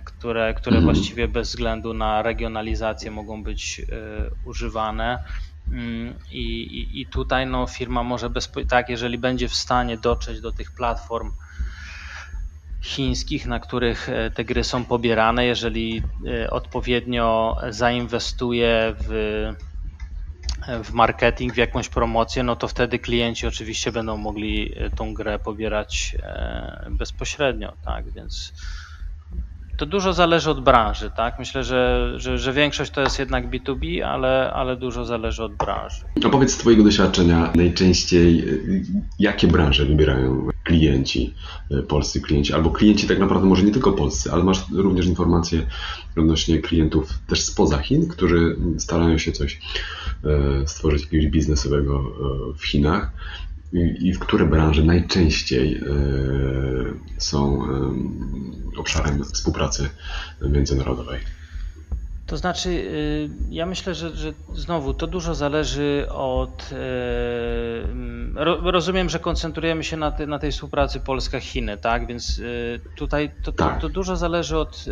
które, które mhm. właściwie bez względu na regionalizację mogą być używane. Mm, I, i, I, tutaj no, firma może bezpo... tak, jeżeli będzie w stanie dotrzeć do tych platform chińskich, na których e, te gry są pobierane, jeżeli e, odpowiednio zainwestuje w, w marketing, w jakąś promocję, no to wtedy klienci oczywiście będą mogli tą grę pobierać bezpośrednio, tak, więc to dużo zależy od branży, tak? Myślę, że, że, że, większość to jest jednak B2B, ale, ale dużo zależy od branży. A powiedz z Twojego doświadczenia najczęściej, y, jakie branże wybierają klienci, y, polscy klienci, albo klienci tak naprawdę może nie tylko polscy, ale masz również informacje odnośnie klientów też spoza Chin, którzy starają się coś y, stworzyć jakiegoś biznesowego w Chinach i w które branże najczęściej są obszarem współpracy międzynarodowej? To znaczy, y, ja myślę, że, że znowu to dużo zależy od. Rozumiem, że koncentrujemy się na, te, na tej współpracy Polska-Chiny, tak? Więc tutaj to, to, tak. to dużo zależy od,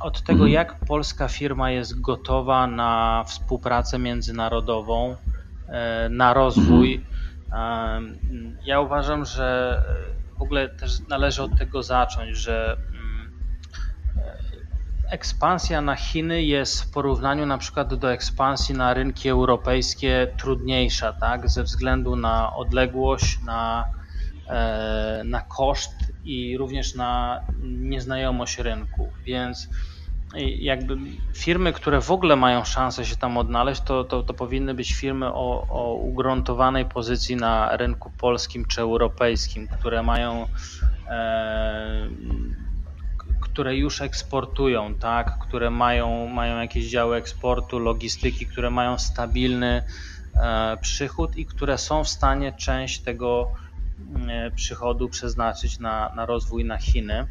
od tego, mhm. jak polska firma jest gotowa na współpracę międzynarodową, na rozwój. Mhm. Ja uważam, że w ogóle też należy od tego zacząć, że mm, ekspansja na Chiny jest w porównaniu na przykład do ekspansji na rynki europejskie trudniejsza, tak? Ze względu na odległość, na, e, na koszt i również na nieznajomość rynku. Więc jakby firmy, które w ogóle mają szansę się tam odnaleźć, to, to, to powinny być firmy o, o ugruntowanej pozycji na rynku polskim czy europejskim, które mają e, które już eksportują, tak, które mają, mają jakieś działy eksportu, logistyki, które mają stabilny e, przychód i które są w stanie część tego e, przychodu przeznaczyć na, na rozwój na Chiny.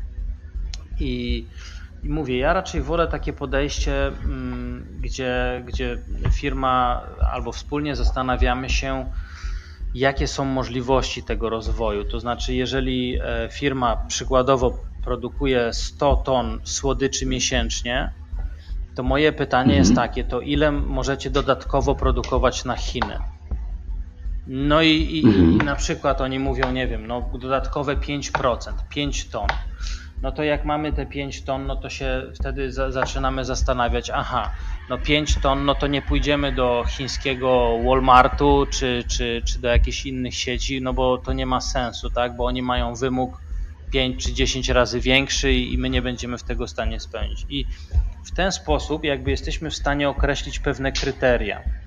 I i mówię, ja raczej wolę takie podejście, mm, gdzie, gdzie firma albo wspólnie zastanawiamy się, jakie są możliwości tego rozwoju. To znaczy, jeżeli e, firma przykładowo produkuje 100 ton słodyczy miesięcznie, to moje pytanie mhm. jest takie, to ile możecie dodatkowo produkować na Chiny? No i, i, mhm. i na przykład oni mówią, nie wiem, no dodatkowe 5%, 5 ton no to jak mamy te 5 ton, no to się wtedy za, zaczynamy zastanawiać, aha, no 5 ton, no to nie pójdziemy do chińskiego Walmartu czy, czy, czy do jakichś innych sieci, no bo to nie ma sensu, tak, bo oni mają wymóg 5 czy 10 razy większy i my nie będziemy w tego stanie spełnić. I w ten sposób jakby jesteśmy w stanie określić pewne kryteria.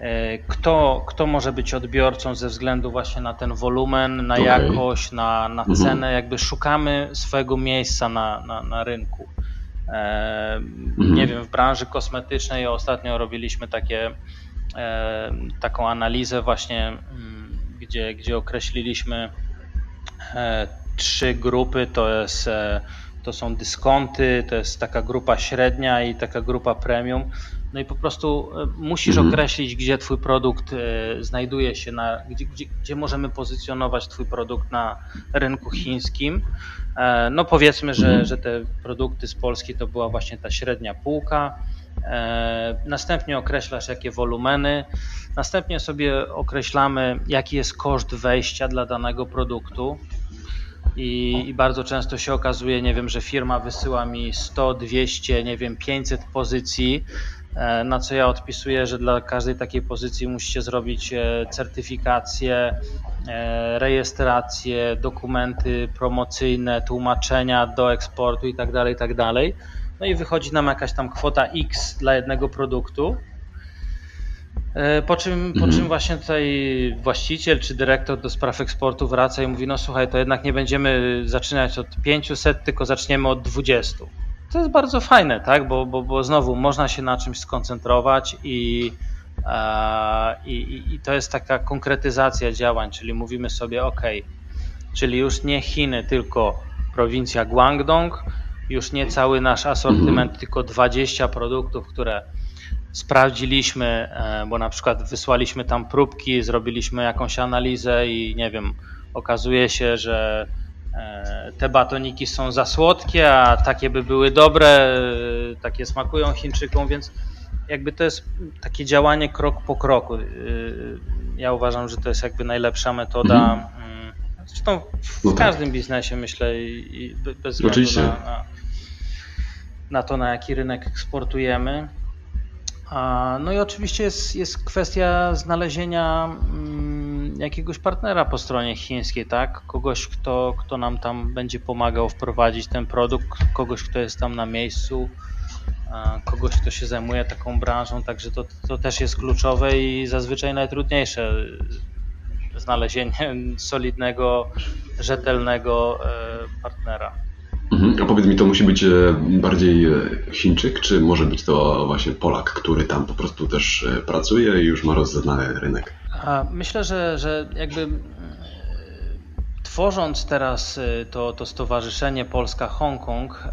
E, kto, kto może być odbiorcą ze względu właśnie na ten wolumen, na okay. jakość, na, na mhm. cenę, jakby szukamy swojego miejsca na, na, na rynku. E, mhm. Nie wiem, w branży kosmetycznej ostatnio robiliśmy takie, e, taką analizę właśnie, mm, gdzie, gdzie określiliśmy trzy grupy, to jest to są dyskonty, to jest taka grupa średnia i taka grupa premium. No i po prostu e, musisz mhm. określić, gdzie Twój produkt e, znajduje się, na, gdzie, gdzie, gdzie, możemy pozycjonować Twój produkt na rynku chińskim. E, no powiedzmy, że, mhm. że te produkty z Polski to była właśnie ta średnia półka. Następnie określasz, jakie wolumeny. Następnie sobie określamy, jaki jest koszt wejścia dla danego produktu. I, I, bardzo często się okazuje, nie wiem, że firma wysyła mi 100, 200, nie wiem, 500 pozycji E, na co ja odpisuję, że dla każdej takiej pozycji musicie zrobić e, certyfikację, e, rejestrację, dokumenty promocyjne, tłumaczenia do eksportu itd., tak itd. Tak no i wychodzi nam jakaś tam kwota X dla jednego produktu. Po czym, po czym mhm. właśnie tutaj właściciel czy dyrektor do spraw eksportu wraca i mówi: No słuchaj, to jednak nie będziemy zaczynać od 500, tylko zaczniemy od 20 to jest bardzo fajne, tak? Bo, bo, bo znowu można się na czymś skoncentrować i, e, i, i to jest taka konkretyzacja działań, czyli mówimy sobie, ok, czyli już nie Chiny, tylko prowincja Guangdong, już nie cały nasz asortyment, mhm. tylko 20 produktów, które sprawdziliśmy, e, bo na przykład wysłaliśmy tam próbki, zrobiliśmy jakąś analizę i nie wiem, okazuje się, że E, te batoniki są za słodkie, a takie by były dobre, e, takie smakują Chińczykom, więc jakby to jest takie działanie krok po kroku. Ja uważam, że to jest jakby najlepsza metoda. Mhm. Mm, zresztą w no tak. każdym biznesie myślę i bez względu na, na, na, to, na jaki rynek eksportujemy. No i oczywiście jest, jest kwestia znalezienia mm, jakiegoś partnera po stronie chińskiej, tak? Kogoś, kto, kto nam tam będzie pomagał wprowadzić ten produkt, kogoś, kto jest tam na miejscu, kogoś, kto się zajmuje taką branżą, także to, to też jest kluczowe i zazwyczaj najtrudniejsze znalezienie solidnego, rzetelnego e, partnera. Mhm. A powiedz mi, to musi być e, bardziej e, Chińczyk, czy może być to właśnie Polak, który tam po prostu też pracuje i już ma rozeznany rynek? Myślę, że, że jakby tworząc teraz to, to stowarzyszenie Polska-Hongkong,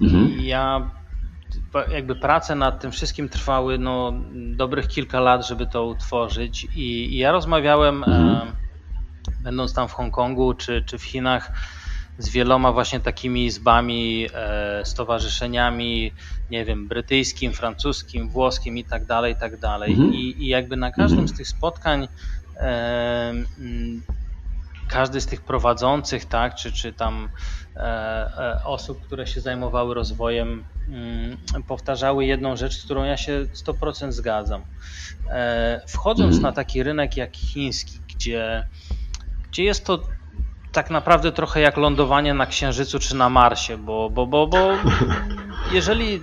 mhm. ja jakby prace nad tym wszystkim trwały no, dobrych kilka lat, żeby to utworzyć i, i ja rozmawiałem, mhm. e, będąc tam w Hongkongu czy, czy w Chinach, z wieloma właśnie takimi izbami, e, stowarzyszeniami, nie wiem, brytyjskim, francuskim, włoskim i tak dalej, i tak dalej. Mhm. I, I jakby na każdym mhm. z tych spotkań e, każdy z tych prowadzących, tak, czy, czy tam e, osób, które się zajmowały rozwojem, mm, powtarzały jedną rzecz, z którą ja się 100% zgadzam. Wchodząc mhm. na taki rynek jak chiński, gdzie, gdzie jest to tak naprawdę trochę jak lądowanie na Księżycu czy na Marsie, bo, bo, bo, bo jeżeli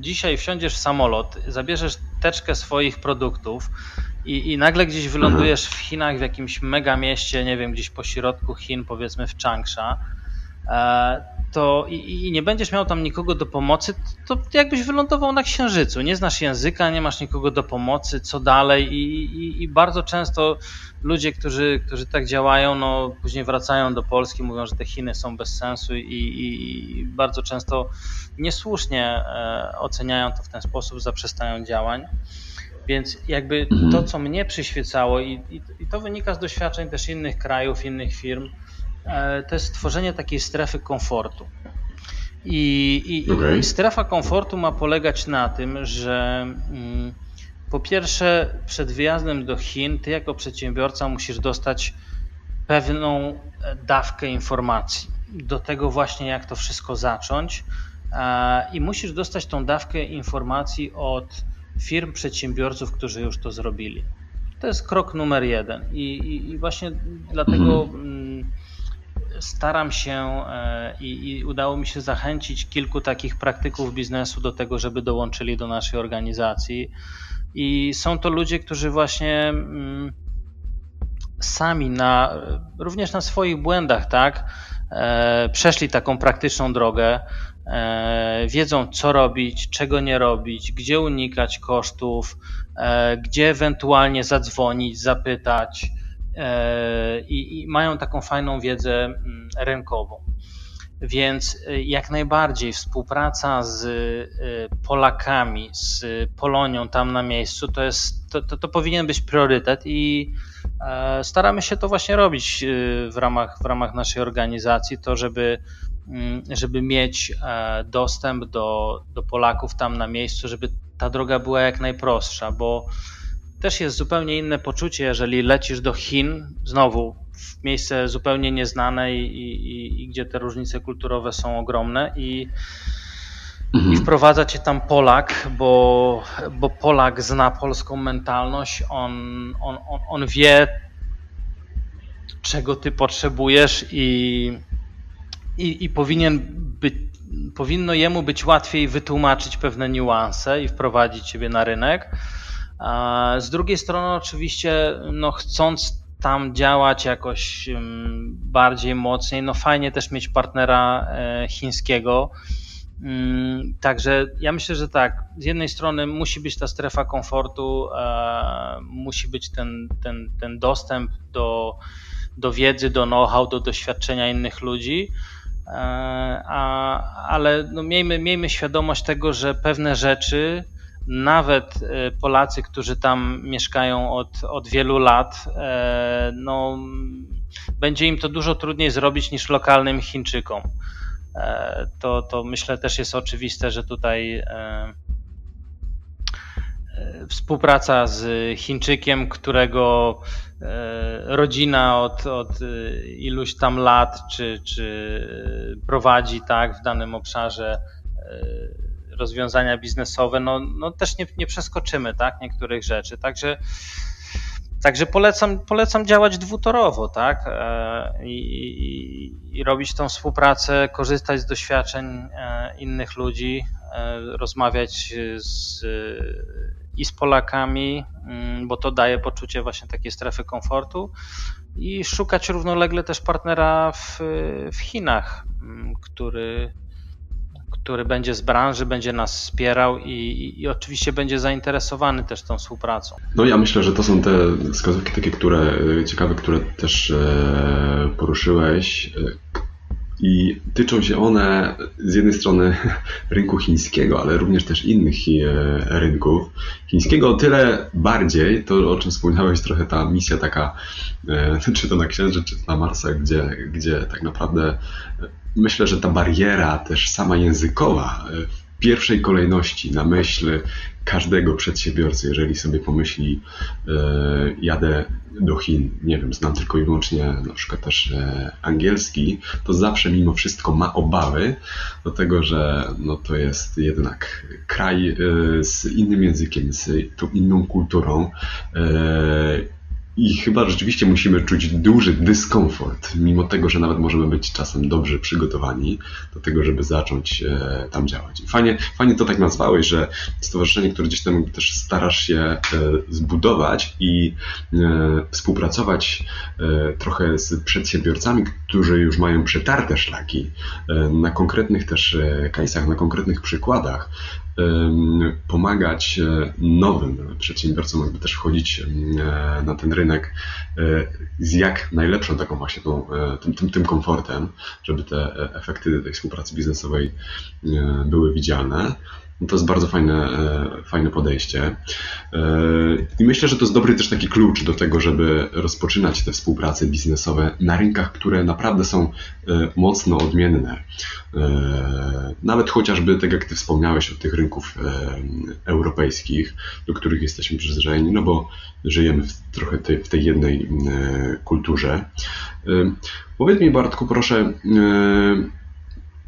dzisiaj wsiądziesz w samolot, zabierzesz teczkę swoich produktów, i, i nagle gdzieś wylądujesz w Chinach, w jakimś mega mieście, nie wiem, gdzieś po środku Chin, powiedzmy w Changsha, e, to i, i, nie będziesz miał tam nikogo do pomocy, to jakbyś wylądował na księżycu. Nie znasz języka, nie masz nikogo do pomocy, co dalej, i, i, i bardzo często ludzie, którzy, którzy tak działają, no później wracają do Polski, mówią, że te Chiny są bez sensu i, bardzo często niesłusznie e, oceniają to w ten sposób, zaprzestają działań. Więc jakby mhm. to, co mnie przyświecało i, to wynika z doświadczeń też innych krajów, innych firm, to jest stworzenie takiej strefy komfortu. I, i, okay. i strefa komfortu ma polegać na tym, że mm, po pierwsze przed wyjazdem do Chin ty jako przedsiębiorca musisz dostać pewną dawkę informacji do tego właśnie jak to wszystko zacząć i musisz dostać tą dawkę informacji od firm, przedsiębiorców, którzy już to zrobili. To jest krok numer jeden. I, i, i właśnie dlatego mhm. Staram się e, i, i, udało mi się zachęcić kilku takich praktyków biznesu do tego, żeby dołączyli do naszej organizacji. I są to ludzie, którzy właśnie mm, sami na, również na swoich błędach, tak, e, przeszli taką praktyczną drogę, E, wiedzą co robić, czego nie robić, gdzie unikać kosztów, gdzie ewentualnie zadzwonić, zapytać i, i mają taką fajną wiedzę mm, rynkową. Więc jak najbardziej współpraca z Polakami, z Polonią tam na miejscu, to, jest, to, to, to powinien być priorytet i staramy się to właśnie robić w ramach, w ramach naszej organizacji, to żeby Mm, żeby mieć e, dostęp do, do Polaków tam na miejscu, żeby ta droga była jak najprostsza, bo też jest zupełnie inne poczucie, jeżeli lecisz do Chin, znowu w miejsce zupełnie nieznane i, i, i gdzie te różnice kulturowe są ogromne i, mhm. i wprowadza cię tam Polak, bo, bo Polak zna polską mentalność, on, on, on, on wie, czego ty potrzebujesz i i, i powinien być, powinno jemu być łatwiej wytłumaczyć pewne niuanse i wprowadzić ciebie na rynek. Z drugiej strony, oczywiście, no, chcąc tam działać jakoś bardziej mocniej, no fajnie też mieć partnera e, chińskiego. Mm, także ja myślę, że tak, z jednej strony musi być ta strefa komfortu, e, musi być ten, ten, ten dostęp do, do wiedzy, do know-how, do doświadczenia innych ludzi, E, a, ale no miejmy, miejmy świadomość tego, że pewne rzeczy, nawet e, Polacy, którzy tam mieszkają od, od wielu lat, e, no, będzie im to dużo trudniej zrobić niż lokalnym Chińczykom. To, to myślę też jest oczywiste, że tutaj współpraca z Chińczykiem, którego E, rodzina od, od e, iluś tam lat, czy, czy prowadzi tak w danym obszarze e, rozwiązania biznesowe, no, no też nie, nie przeskoczymy tak, niektórych rzeczy. Także Także polecam, polecam działać dwutorowo, tak? E, I, i, I, robić tą współpracę, korzystać z doświadczeń e, innych ludzi, e, rozmawiać z, i z Polakami, mm, bo to daje poczucie właśnie takiej strefy komfortu i szukać równolegle też partnera w, w Chinach, mm, który, który będzie z branży, będzie nas wspierał i, i, oczywiście będzie zainteresowany też tą współpracą. No ja myślę, że to są te wskazówki takie, które ciekawe, które też e, poruszyłeś e, i tyczą się one z jednej strony rynku chińskiego, ale również też innych e, rynków. Chińskiego o tyle bardziej, to o czym wspomniałeś trochę ta misja taka, czy to na Księżyc, czy to na Marsa, gdzie, gdzie tak naprawdę myślę, że ta bariera też sama językowa e, pierwszej kolejności na myśl każdego przedsiębiorcy, jeżeli sobie pomyśli, e, jadę do Chin, nie wiem, znam tylko i wyłącznie na przykład też e, angielski, to zawsze mimo wszystko ma obawy do tego, że no to jest jednak kraj z innym językiem, z inną kulturą i chyba rzeczywiście musimy czuć duży dyskomfort, mimo tego, że nawet możemy być czasem dobrze przygotowani do tego, żeby zacząć e, tam działać. fajnie, fajnie to tak nazwałeś, że stowarzyszenie, które gdzieś tam też starasz się e, zbudować i e, współpracować trochę z przedsiębiorcami, którzy już mają przetarte szlaki na konkretnych też case'ach, na konkretnych przykładach, pomagać e, nowym przedsiębiorcom, jakby też wchodzić e, na ten rynek e, z jak najlepszą taką właśnie tą, tym, tym, tym komfortem, żeby te efekty tej współpracy biznesowej były widzialne. No to jest bardzo fajne, e, fajne podejście. E, I myślę, że to jest dobry też taki klucz do tego, żeby rozpoczynać te współprace biznesowe na rynkach, które naprawdę są e, mocno odmienne. Nawet chociażby, tak jak Ty wspomniałeś o tych rynków europejskich, do których jesteśmy przyzwyczajeni, no bo żyjemy w, trochę tej, w tej jednej kulturze. Powiedz mi, Bartku, proszę,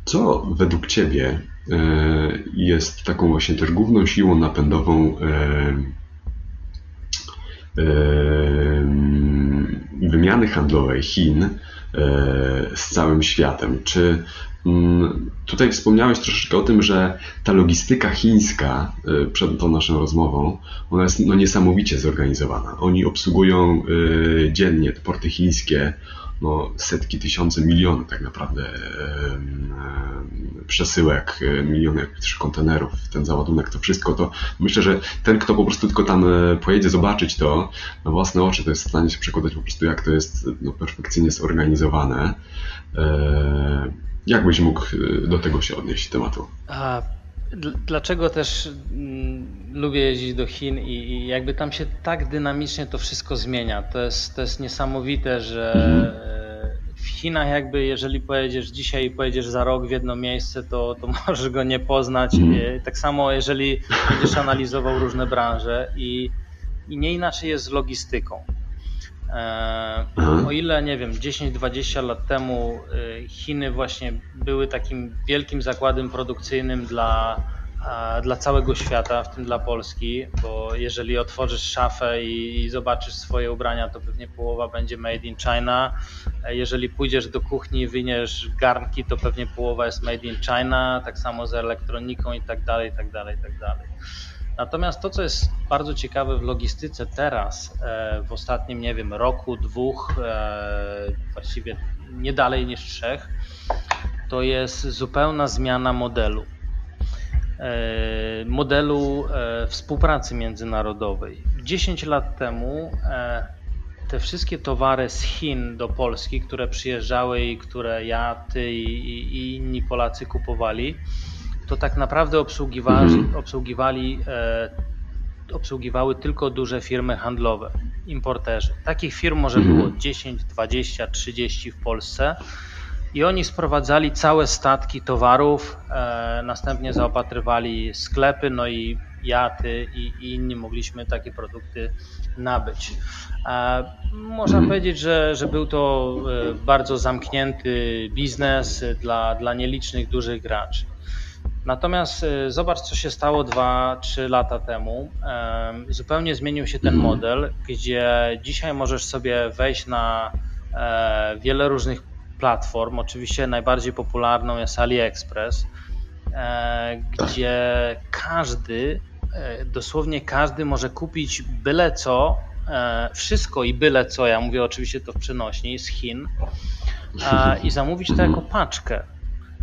co według Ciebie jest taką właśnie też główną siłą napędową e, e, wymiany handlowej Chin z całym światem. Czy mm, tutaj wspomniałeś troszeczkę o tym, że ta logistyka chińska przed tą naszą rozmową, ona jest no, niesamowicie zorganizowana. Oni obsługują dziennie porty chińskie no, setki, tysiące, miliony tak naprawdę przesyłek, e, miliony kontenerów, ten załadunek, to wszystko, to myślę, że ten, kto po prostu tylko tam e, pojedzie zobaczyć to na własne oczy, to jest w stanie się przekonać po prostu, jak to jest no, perfekcyjnie zorganizowane. E, jak byś mógł do tego się odnieść, tematu? A Dlaczego też mm, lubię jeździć do Chin i, jakby tam się tak dynamicznie to wszystko zmienia. To jest, to jest niesamowite, że w Chinach jakby jeżeli pojedziesz dzisiaj i pojedziesz za rok w jedno miejsce, to, to możesz go nie poznać. Mhm. Tak samo jeżeli będziesz analizował różne branże i, i nie inaczej jest z logistyką. E, o ile, nie wiem, 10-20 lat temu e, Chiny właśnie były takim wielkim zakładem produkcyjnym dla, dla całego świata, w tym dla Polski, bo jeżeli otworzysz szafę i, i zobaczysz swoje ubrania, to pewnie połowa będzie made in China. E, jeżeli pójdziesz do kuchni i wyniesz garnki, to pewnie połowa jest made in China, tak samo z elektroniką i tak dalej, i tak dalej, i tak dalej. Natomiast to, co jest bardzo ciekawe w logistyce teraz, e, w ostatnim, nie wiem, roku, dwóch, e, właściwie nie dalej niż trzech, to jest zupełna zmiana modelu. E, modelu współpracy międzynarodowej. 10 lat temu te wszystkie towary z Chin do Polski, które przyjeżdżały i które ja, ty i, i inni Polacy kupowali, to tak naprawdę obsługiwali, mhm. obsługiwali e, obsługiwały tylko duże firmy handlowe, importerzy. Takich firm może mhm. było 10, 20, 30 w Polsce i oni sprowadzali całe statki towarów, e, następnie zaopatrywali sklepy, no i ja, ty i, i inni mogliśmy takie produkty nabyć. E, można mhm. powiedzieć, że, że był to e, bardzo zamknięty biznes dla, dla nielicznych dużych graczy. Natomiast y, zobacz, co się stało 2-3 lata temu. Zupełnie zmienił się ten mhm. model, gdzie dzisiaj możesz sobie wejść na e, wiele różnych platform. Oczywiście najbardziej popularną jest AliExpress, e, gdzie każdy, e, dosłownie każdy może kupić byle co, wszystko i byle co, ja mówię oczywiście to w przenośni, z Chin i zamówić to jako paczkę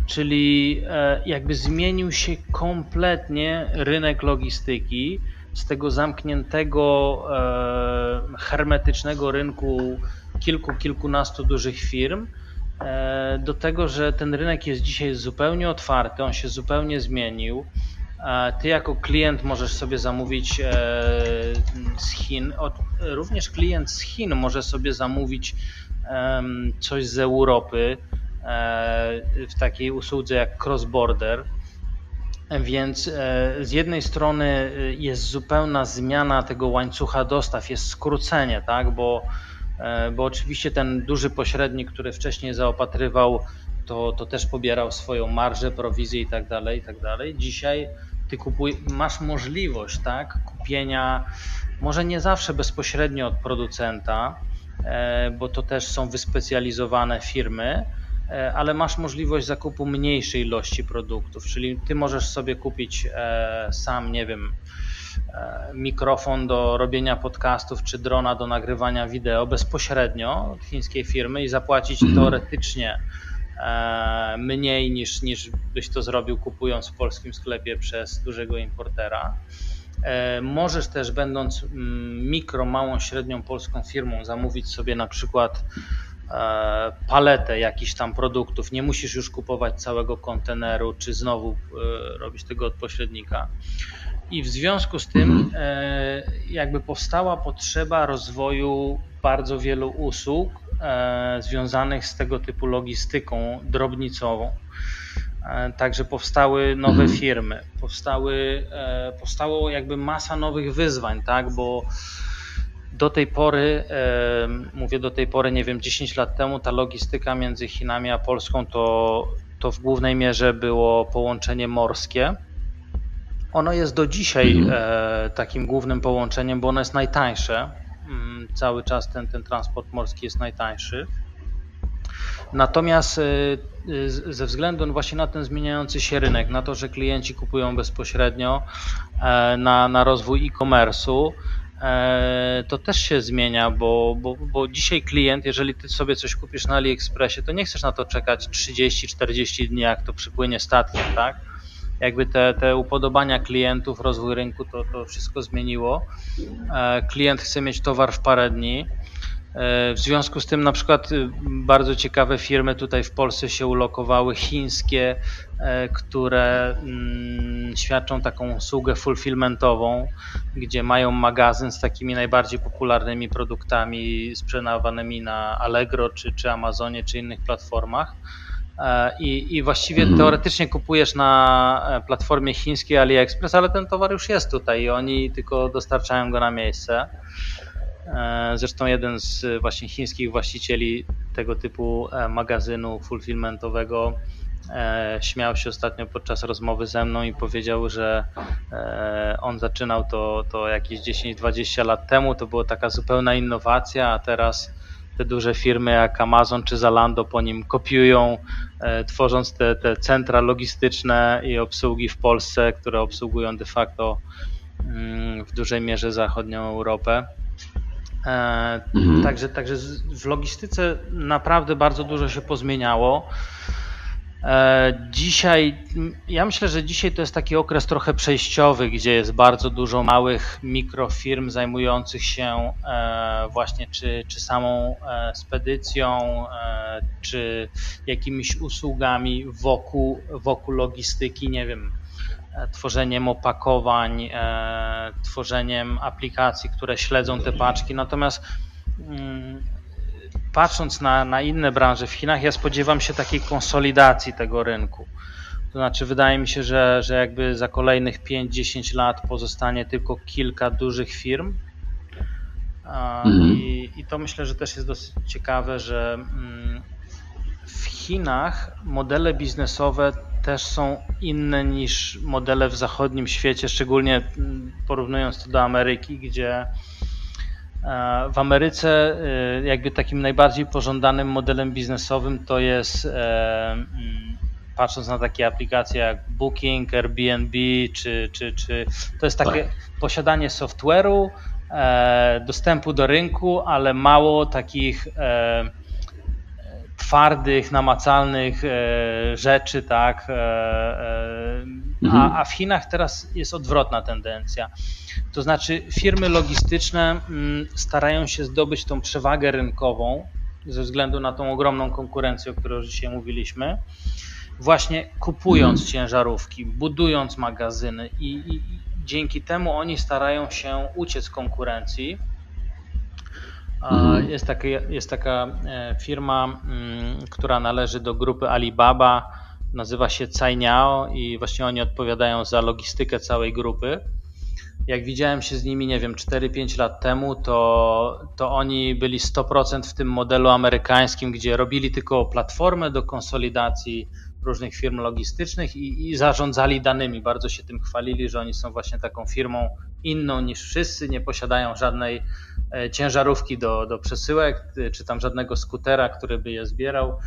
czyli e, jakby zmienił się kompletnie rynek logistyki z tego zamkniętego, e, hermetycznego rynku kilku, kilkunastu dużych firm e, do tego, że ten rynek jest dzisiaj zupełnie otwarty, on się zupełnie zmienił. Ty jako klient możesz sobie zamówić z Chin, również klient z Chin może sobie zamówić coś z Europy, w takiej usłudze jak cross-border. Więc e, z jednej strony e, jest zupełna zmiana tego łańcucha dostaw, jest skrócenie, tak? bo, bo oczywiście ten duży pośrednik, który wcześniej zaopatrywał, to, to też pobierał swoją marżę, prowizję i tak dalej, i tak dalej. Dzisiaj ty kupuj, masz możliwość tak, kupienia, może nie zawsze bezpośrednio od producenta, bo to też są wyspecjalizowane firmy, E, ale masz możliwość zakupu mniejszej ilości produktów, czyli ty możesz sobie kupić e, sam, nie wiem, e, mikrofon do robienia podcastów czy drona do nagrywania wideo bezpośrednio od chińskiej firmy i zapłacić mhm. teoretycznie mniej niż, niż byś to zrobił kupując w polskim sklepie przez dużego importera. Możesz też, będąc mm, mikro, małą, średnią polską firmą, zamówić sobie na przykład E, paletę jakichś tam produktów. Nie musisz już kupować całego konteneru, czy znowu e, robić tego od pośrednika. I w związku z tym mhm. e, jakby powstała potrzeba rozwoju bardzo wielu usług związanych z tego typu logistyką drobnicową. Także powstały nowe mhm. firmy, powstały, powstało jakby masa nowych wyzwań, tak, bo do tej pory, mówię do tej pory, nie wiem, 10 lat temu ta logistyka między Chinami a Polską to, to w głównej mierze było połączenie morskie. Ono jest do dzisiaj mhm. e, takim głównym połączeniem, bo ono jest najtańsze. Mm, cały czas ten, ten transport morski jest najtańszy. Natomiast e, ze względu właśnie na ten zmieniający się rynek, na to, że klienci kupują bezpośrednio, e, na, na rozwój e-commerce'u, to też się zmienia, bo, bo, bo dzisiaj klient, jeżeli ty sobie coś kupisz na AliExpressie, to nie chcesz na to czekać 30-40 dni, jak to przypłynie statkiem, tak? Jakby te, te upodobania klientów, rozwój rynku, to, to wszystko zmieniło. E, klient chce mieć towar w parę dni. E, w związku z tym na przykład y, bardzo ciekawe firmy tutaj w Polsce się ulokowały, chińskie, e, które mm, świadczą taką usługę fulfillmentową, gdzie mają magazyn z takimi najbardziej popularnymi produktami sprzedawanymi na Allegro, czy, czy Amazonie, czy innych platformach. E, I, I właściwie mhm. teoretycznie kupujesz na platformie chińskiej AliExpress, ale ten towar już jest tutaj i oni tylko dostarczają go na miejsce. E, zresztą jeden z właśnie chińskich właścicieli tego typu e, magazynu fulfillmentowego e, śmiał się ostatnio podczas rozmowy ze mną i powiedział, że on zaczynał to, to jakieś 10-20 lat temu, to była taka zupełna innowacja, a teraz te duże firmy jak Amazon czy Zalando po nim kopiują, tworząc te, te centra logistyczne i obsługi w Polsce, które obsługują de facto mm, w dużej mierze zachodnią Europę. E, mhm. Także, także w logistyce naprawdę bardzo dużo się pozmieniało. E, dzisiaj, ja myślę, że dzisiaj to jest taki okres trochę przejściowy, gdzie jest bardzo dużo małych mikrofirm zajmujących się e, właśnie czy, czy samą spedycją, czy jakimiś usługami wokół, wokół logistyki, nie wiem, E, tworzeniem opakowań, e, tworzeniem aplikacji, które śledzą te paczki. Natomiast mm, patrząc na, na inne branże w Chinach, ja spodziewam się takiej konsolidacji tego rynku. To znaczy, wydaje mi się, że, że jakby za kolejnych 5-10 lat pozostanie tylko kilka dużych firm. Mhm. I, I, to myślę, że też jest dosyć ciekawe, że mm, w Chinach modele biznesowe też są inne niż modele w zachodnim świecie, szczególnie mm, porównując to do Ameryki, gdzie w Ameryce e, jakby takim najbardziej pożądanym modelem biznesowym to jest e, mm, patrząc na takie aplikacje jak Booking, Airbnb, czy, czy, czy to jest takie tak. posiadanie software'u, dostępu do rynku, ale mało takich twardych, namacalnych e, rzeczy, tak. E, e, mhm. A, a w Chinach teraz jest odwrotna tendencja. To znaczy, firmy logistyczne mm, starają się zdobyć tą przewagę rynkową ze względu na tą ogromną konkurencję, o której już dzisiaj mówiliśmy, właśnie kupując mhm. ciężarówki, budując magazyny i, i dzięki temu oni starają się uciec konkurencji Mhm. Jest, taka, jest taka e, firma, mm, która należy do grupy Alibaba, nazywa się Cainiao i właśnie oni odpowiadają za logistykę całej grupy. Jak widziałem się z nimi, nie wiem, 4-5 lat temu, to, to oni byli 100% w tym modelu amerykańskim, gdzie robili tylko platformę do konsolidacji różnych firm logistycznych i, i zarządzali danymi. Bardzo się tym chwalili, że oni są właśnie taką firmą inną niż wszyscy, nie posiadają żadnej ciężarówki do, do przesyłek, e, czy tam żadnego skutera, który by je zbierał,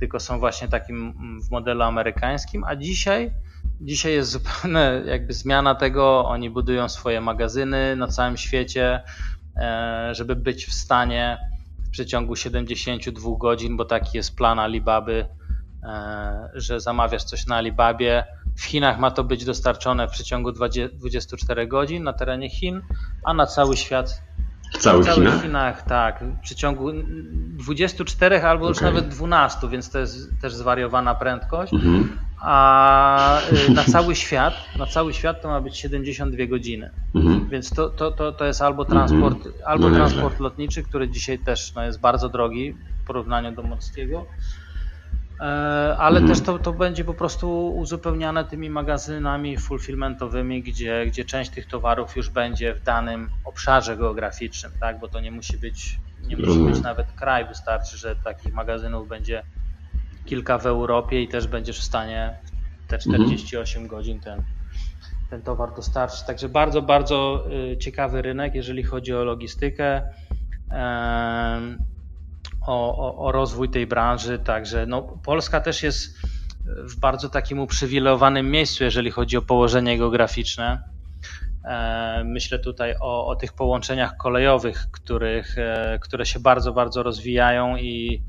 tylko są właśnie takim mm, w modelu amerykańskim, a dzisiaj Dzisiaj jest zupełnie jakby zmiana tego. Oni budują swoje magazyny na całym świecie, e, żeby być w stanie w przeciągu 72 godzin, bo taki jest plan Alibaby, że zamawiasz coś na Alibabie. W Chinach ma to być dostarczone w przeciągu 24 godzin na terenie Chin, a na cały świat w całych, w całych Chinach? Chinach? tak. W przeciągu 24 albo okay. już nawet 12, więc to jest też zwariowana prędkość. Mhm. A y, na cały świat, na cały świat to ma być 72 godziny. Mhm. Więc to, to, to, to jest albo transport, albo no transport lotniczy, który dzisiaj też no, jest bardzo drogi w porównaniu do morskiego ale mhm. też to, to będzie po prostu uzupełniane tymi magazynami fulfillmentowymi, gdzie, gdzie część tych towarów już będzie w danym obszarze geograficznym, tak? bo to nie musi być, nie musi być nawet kraj, wystarczy, że takich magazynów będzie kilka w Europie i też będziesz w stanie te 48 mhm. godzin ten, ten towar dostarczyć. Także bardzo, bardzo y, ciekawy rynek, jeżeli chodzi o logistykę o, o, rozwój tej branży. Także no, Polska też jest w bardzo takim uprzywilejowanym miejscu, jeżeli chodzi o położenie geograficzne. E, myślę tutaj o, o tych połączeniach kolejowych, których, e, które się bardzo, bardzo rozwijają i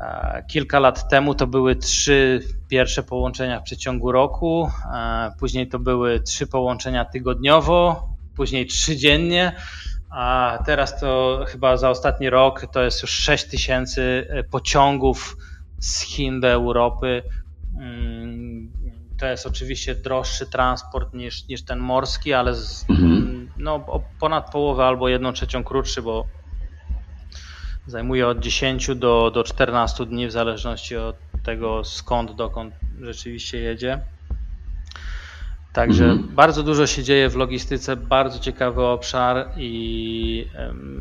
e, kilka lat temu to były trzy pierwsze połączenia w przeciągu roku, później to były trzy połączenia tygodniowo, później trzy dziennie a teraz to chyba za ostatni rok to jest już 6 tysięcy e, pociągów z Chin do Europy. Mm, to jest oczywiście droższy transport niż, niż ten morski, ale z, mhm. no, o ponad połowę albo jedną trzecią krótszy, bo zajmuje od 10 do, do 14 dni w zależności od tego skąd, dokąd rzeczywiście jedzie. Także mhm. bardzo dużo się dzieje w logistyce, bardzo ciekawy obszar i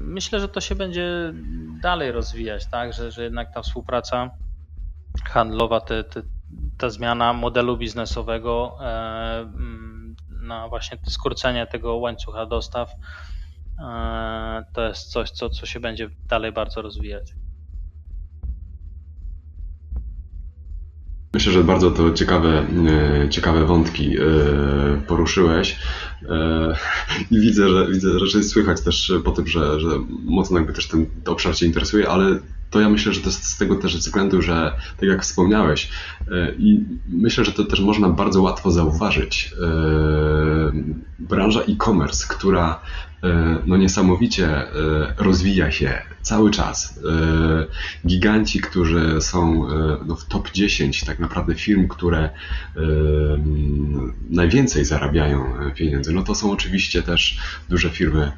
myślę, że to się będzie dalej rozwijać, tak? że, że jednak ta współpraca handlowa, te, te, ta zmiana modelu biznesowego e, na właśnie skrócenie tego łańcucha dostaw e, to jest coś, co, co się będzie dalej bardzo rozwijać. Myślę, że bardzo to ciekawe, e, ciekawe wątki e, poruszyłeś e, i widzę, że widzę, że słychać też po tym, że, że mocno jakby też ten obszar Cię interesuje, ale to ja myślę, że to z tego też względu, że tak jak wspomniałeś i myślę, że to też można bardzo łatwo zauważyć. Branża e-commerce, która no niesamowicie rozwija się cały czas. E, giganci, którzy są e, no, w top 10 tak naprawdę firm, które e, najwięcej zarabiają pieniędzy, no to są oczywiście też duże firmy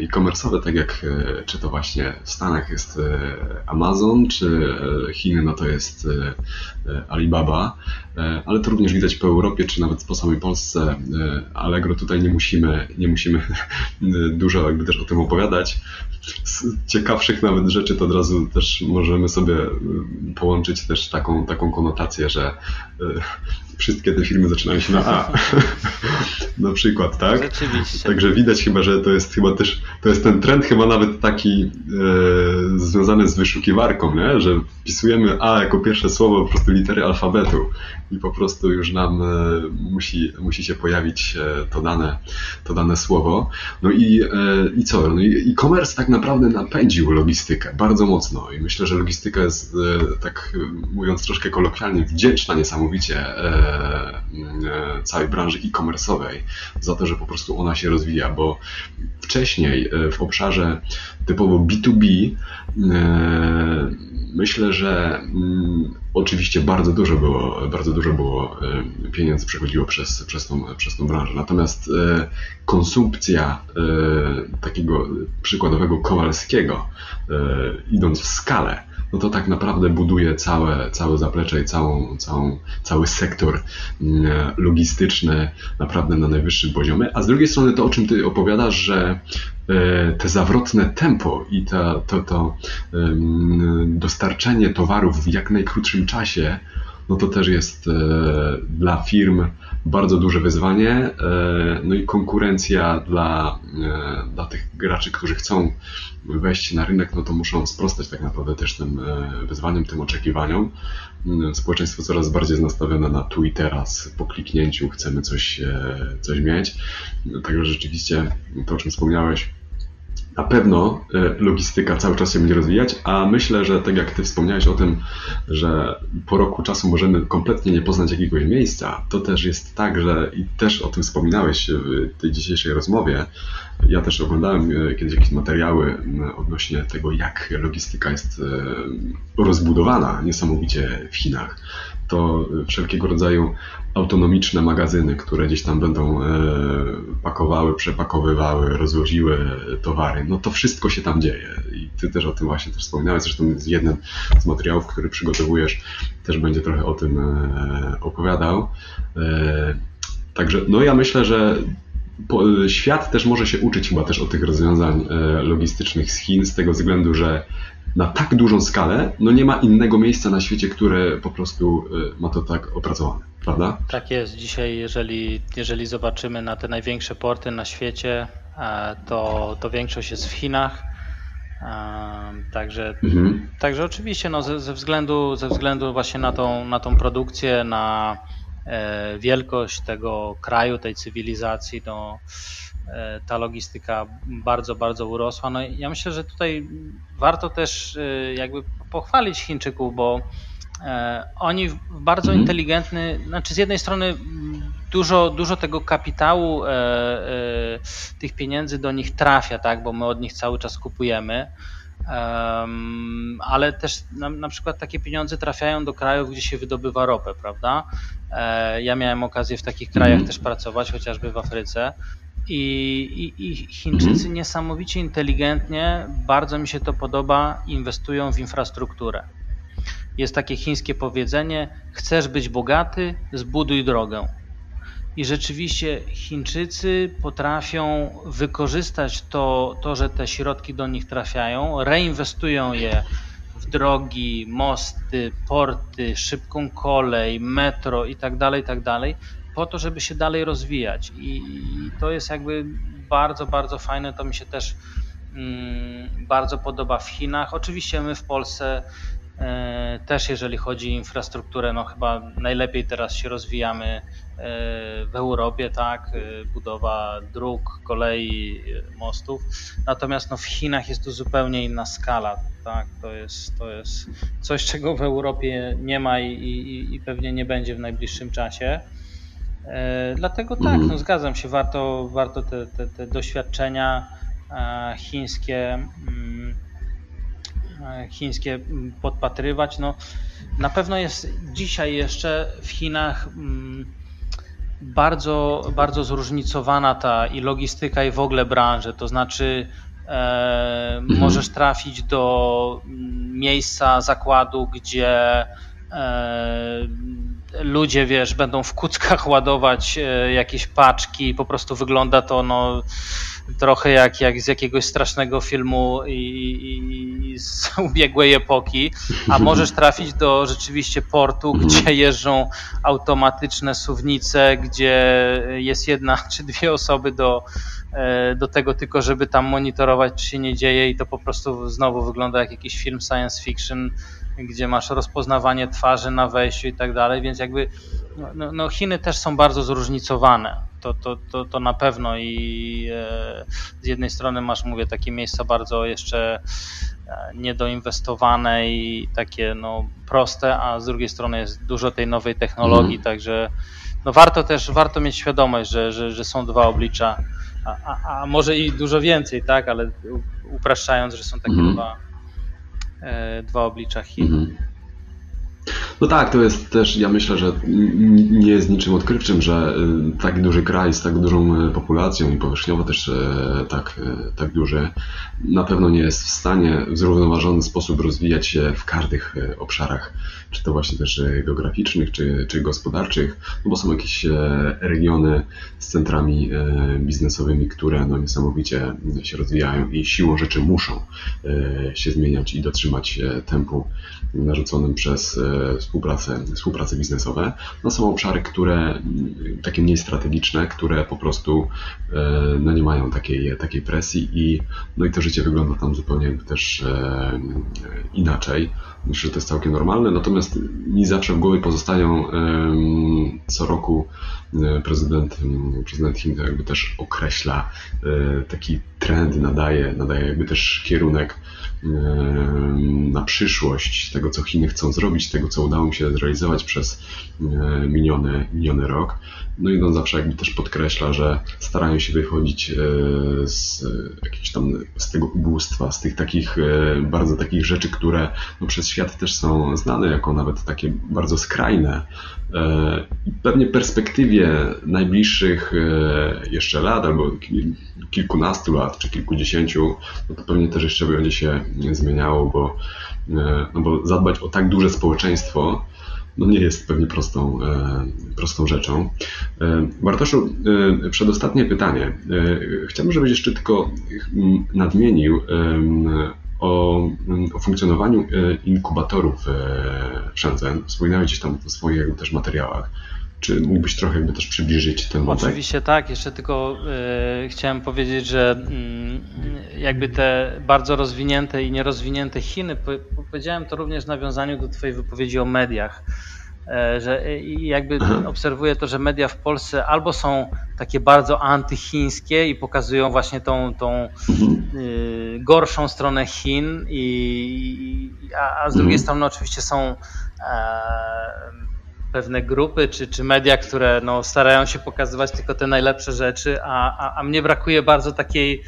e-commerce'owe, tak jak czy to właśnie w Stanach jest Amazon, czy Chiny no to jest Alibaba, ale to również widać po Europie, czy nawet po samej Polsce. Allegro tutaj nie musimy, nie musimy dużo jakby też o tym opowiadać. Z ciekawszych nawet rzeczy to od razu też możemy sobie połączyć też taką, taką konotację, że wszystkie te filmy zaczynają się na A. na przykład, tak? Rzeczywiście. Także widać chyba, że to jest chyba też, to jest ten trend chyba nawet taki e, związany z wyszukiwarką, nie? że wpisujemy A jako pierwsze słowo po prostu litery alfabetu i po prostu już nam e, musi, musi się pojawić e, to dane, to dane słowo. No i, e, i co? No i e-commerce tak naprawdę napędził logistykę bardzo mocno i myślę, że logistyka jest, tak mówiąc troszkę kolokwialnie, wdzięczna niesamowicie całej branży e-commerce'owej za to, że po prostu ona się rozwija, bo wcześniej w obszarze typowo B2B e, myślę, że mm, oczywiście bardzo dużo było, bardzo dużo było pieniędzy przechodziło przez, przez, tą, przez tą branżę. Natomiast konsumpcja takiego przykładowego Kowalskiego, idąc w skalę, no to tak naprawdę buduje całe, całe zaplecze i całą, całą, cały sektor mm, logistyczny naprawdę na najwyższym poziomie. A z drugiej strony to, o czym ty opowiadasz, że e, te zawrotne tempo i to, to, to towarów w jak najkrótszym czasie, no to też jest e, dla firm bardzo duże wyzwanie. E, no i konkurencja dla, dla tych graczy, którzy chcą wejść na rynek, no to muszą sprostać tak naprawdę też tym e, wyzwaniom, tym oczekiwaniom. Mm, społeczeństwo coraz bardziej jest nastawione na tu i teraz, po kliknięciu chcemy coś, e, coś mieć. Także rzeczywiście to, o czym wspomniałeś, na pewno e, logistyka cały czas się będzie rozwijać, a myślę, że tak jak Ty wspomniałeś o tym, że po roku czasu możemy kompletnie nie poznać jakiegoś miejsca, to też jest tak, że i też o tym wspominałeś w tej dzisiejszej rozmowie. Ja też oglądałem e, kiedyś jakieś materiały odnośnie tego, jak logistyka jest e, rozbudowana niesamowicie w Chinach. To wszelkiego rodzaju autonomiczne magazyny, które gdzieś tam będą e, pakowały, przepakowywały, rozłożyły towary. No to wszystko się tam dzieje. I ty też o tym właśnie też wspomniałeś. Zresztą jednym z materiałów, który przygotowujesz, też będzie trochę o tym e, opowiadał. E, także no ja myślę, że świat też może się uczyć chyba też o tych rozwiązań logistycznych z Chin, z tego względu, że na tak dużą skalę, no nie ma innego miejsca na świecie, które po prostu ma to tak opracowane prawda? Tak jest. Dzisiaj, jeżeli, jeżeli zobaczymy na te największe porty na świecie, e, to, to większość jest w Chinach. E, także, mhm. także oczywiście no, ze, ze, względu, ze względu właśnie na tą, na tą produkcję, na e, wielkość tego kraju, tej cywilizacji, no, ta logistyka bardzo, bardzo urosła. No, ja myślę, że tutaj warto też jakby pochwalić Chińczyków, bo E, oni w bardzo mhm. inteligentny, znaczy z jednej strony dużo, dużo tego kapitału, e, e, tych pieniędzy do nich trafia, tak, bo my od nich cały czas kupujemy, ale też na, na przykład takie pieniądze trafiają do krajów, gdzie się wydobywa ropę, prawda? Ja miałem okazję w takich krajach mhm. też pracować, chociażby w Afryce. I, i, I, Chińczycy mhm. niesamowicie inteligentnie, bardzo mi się to podoba, inwestują w infrastrukturę. Jest takie chińskie powiedzenie: chcesz być bogaty, zbuduj drogę. I rzeczywiście Chińczycy potrafią wykorzystać to, to, że te środki do nich trafiają, reinwestują je w drogi, mosty, porty, szybką kolej, metro itd., tak itd., tak po to, żeby się dalej rozwijać. I to jest jakby bardzo, bardzo fajne. To mi się też mm, bardzo podoba w Chinach. Oczywiście my w Polsce E, też jeżeli chodzi o infrastrukturę, no chyba najlepiej teraz się rozwijamy e, w Europie, tak, e, budowa dróg, kolei, mostów. Natomiast no w Chinach jest to zupełnie inna skala, tak, to jest, to jest coś, czego w Europie nie ma i, i, i pewnie nie będzie w najbliższym czasie. Dlatego tak, mhm. no zgadzam się, warto, warto te, te, te doświadczenia chińskie mm, E, chińskie podpatrywać. No, na pewno jest dzisiaj jeszcze w Chinach mm, bardzo, bardzo zróżnicowana ta i logistyka, i w ogóle branże. To znaczy, mhm. możesz trafić do mm, miejsca zakładu, gdzie ludzie, wiesz, będą w kuckach ładować jakieś paczki, po prostu wygląda to no trochę jak, jak z jakiegoś strasznego filmu i, i z ubiegłej epoki, a możesz trafić do rzeczywiście portu, mhm. gdzie jeżdżą automatyczne suwnice, gdzie jest jedna czy dwie osoby do, e, do tego tylko, żeby tam monitorować, czy się nie dzieje i to po prostu znowu wygląda jak jakiś film science fiction, gdzie masz rozpoznawanie twarzy na wejściu i tak dalej, więc jakby no, no, no Chiny też są bardzo zróżnicowane to, to, to, to na pewno i e, z jednej strony masz, mówię, takie miejsca bardzo jeszcze e, niedoinwestowane i takie no, proste, a z drugiej strony jest dużo tej nowej technologii, mm. także no, warto też warto mieć świadomość, że, że, że są dwa oblicza, a, a, a może i dużo więcej, tak, ale upraszczając, że są takie mm. dwa, dwa oblicza Chin. Mm. No tak, to jest też, ja myślę, że nie jest niczym odkrywczym, że tak duży kraj z tak dużą y, populacją i powierzchniowo też y, tak, tak duży, na pewno nie jest w stanie w zrównoważony sposób rozwijać się w każdych obszarach, czy to właśnie też geograficznych, czy, czy gospodarczych, no bo są jakieś regiony z centrami biznesowymi, które no niesamowicie się rozwijają i siłą rzeczy muszą się zmieniać i dotrzymać tempu narzuconym przez współprace, współprace biznesowe. No są obszary, które takie mniej strategiczne, które po prostu e, no nie mają takiej, takiej presji i, no i to życie wygląda tam zupełnie też e, inaczej. Myślę, że to jest całkiem normalne, natomiast mi zawsze w głowie pozostają co roku e, prezydent, prezydent Chin jakby też określa taki trend, nadaje, nadaje jakby też kierunek na przyszłość tego, co Chiny chcą zrobić, tego, co udało mi się zrealizować przez miniony, miniony rok. No i on zawsze jakby też podkreśla, że starają się wychodzić z jakiegoś tam, z tego ubóstwa, z tych takich, bardzo takich rzeczy, które no, przez świat też są znane jako nawet takie bardzo skrajne. I pewnie perspektywie najbliższych jeszcze lat, albo kilkunastu lat, czy kilkudziesięciu, no to pewnie też jeszcze będzie się zmieniało, bo, e, no bo zadbać o tak duże społeczeństwo no nie jest pewnie prostą, e, prostą rzeczą. E, Bartoszu, przedostatnie pytanie. Chciałbym, żebyś jeszcze tylko nadmienił o, o funkcjonowaniu inkubatorów w Shenzhen. Wspominałeś gdzieś tam w swoich też materiałach. Czy mógłbyś trochę jakby też przybliżyć ten wątek? Oczywiście tak, jeszcze tylko y, chciałem powiedzieć, że y, jakby te bardzo rozwinięte i nierozwinięte Chiny, po, powiedziałem to również w nawiązaniu do Twojej wypowiedzi o mediach, że jakby obserwuję to, że media w Polsce albo są takie bardzo antychińskie i pokazują właśnie tą, tą mhm. gorszą stronę Chin, i, a, a z drugiej mhm. strony oczywiście są e, pewne grupy czy, czy media, które no, starają się pokazywać tylko te najlepsze rzeczy, a, a, a mnie brakuje bardzo takiej,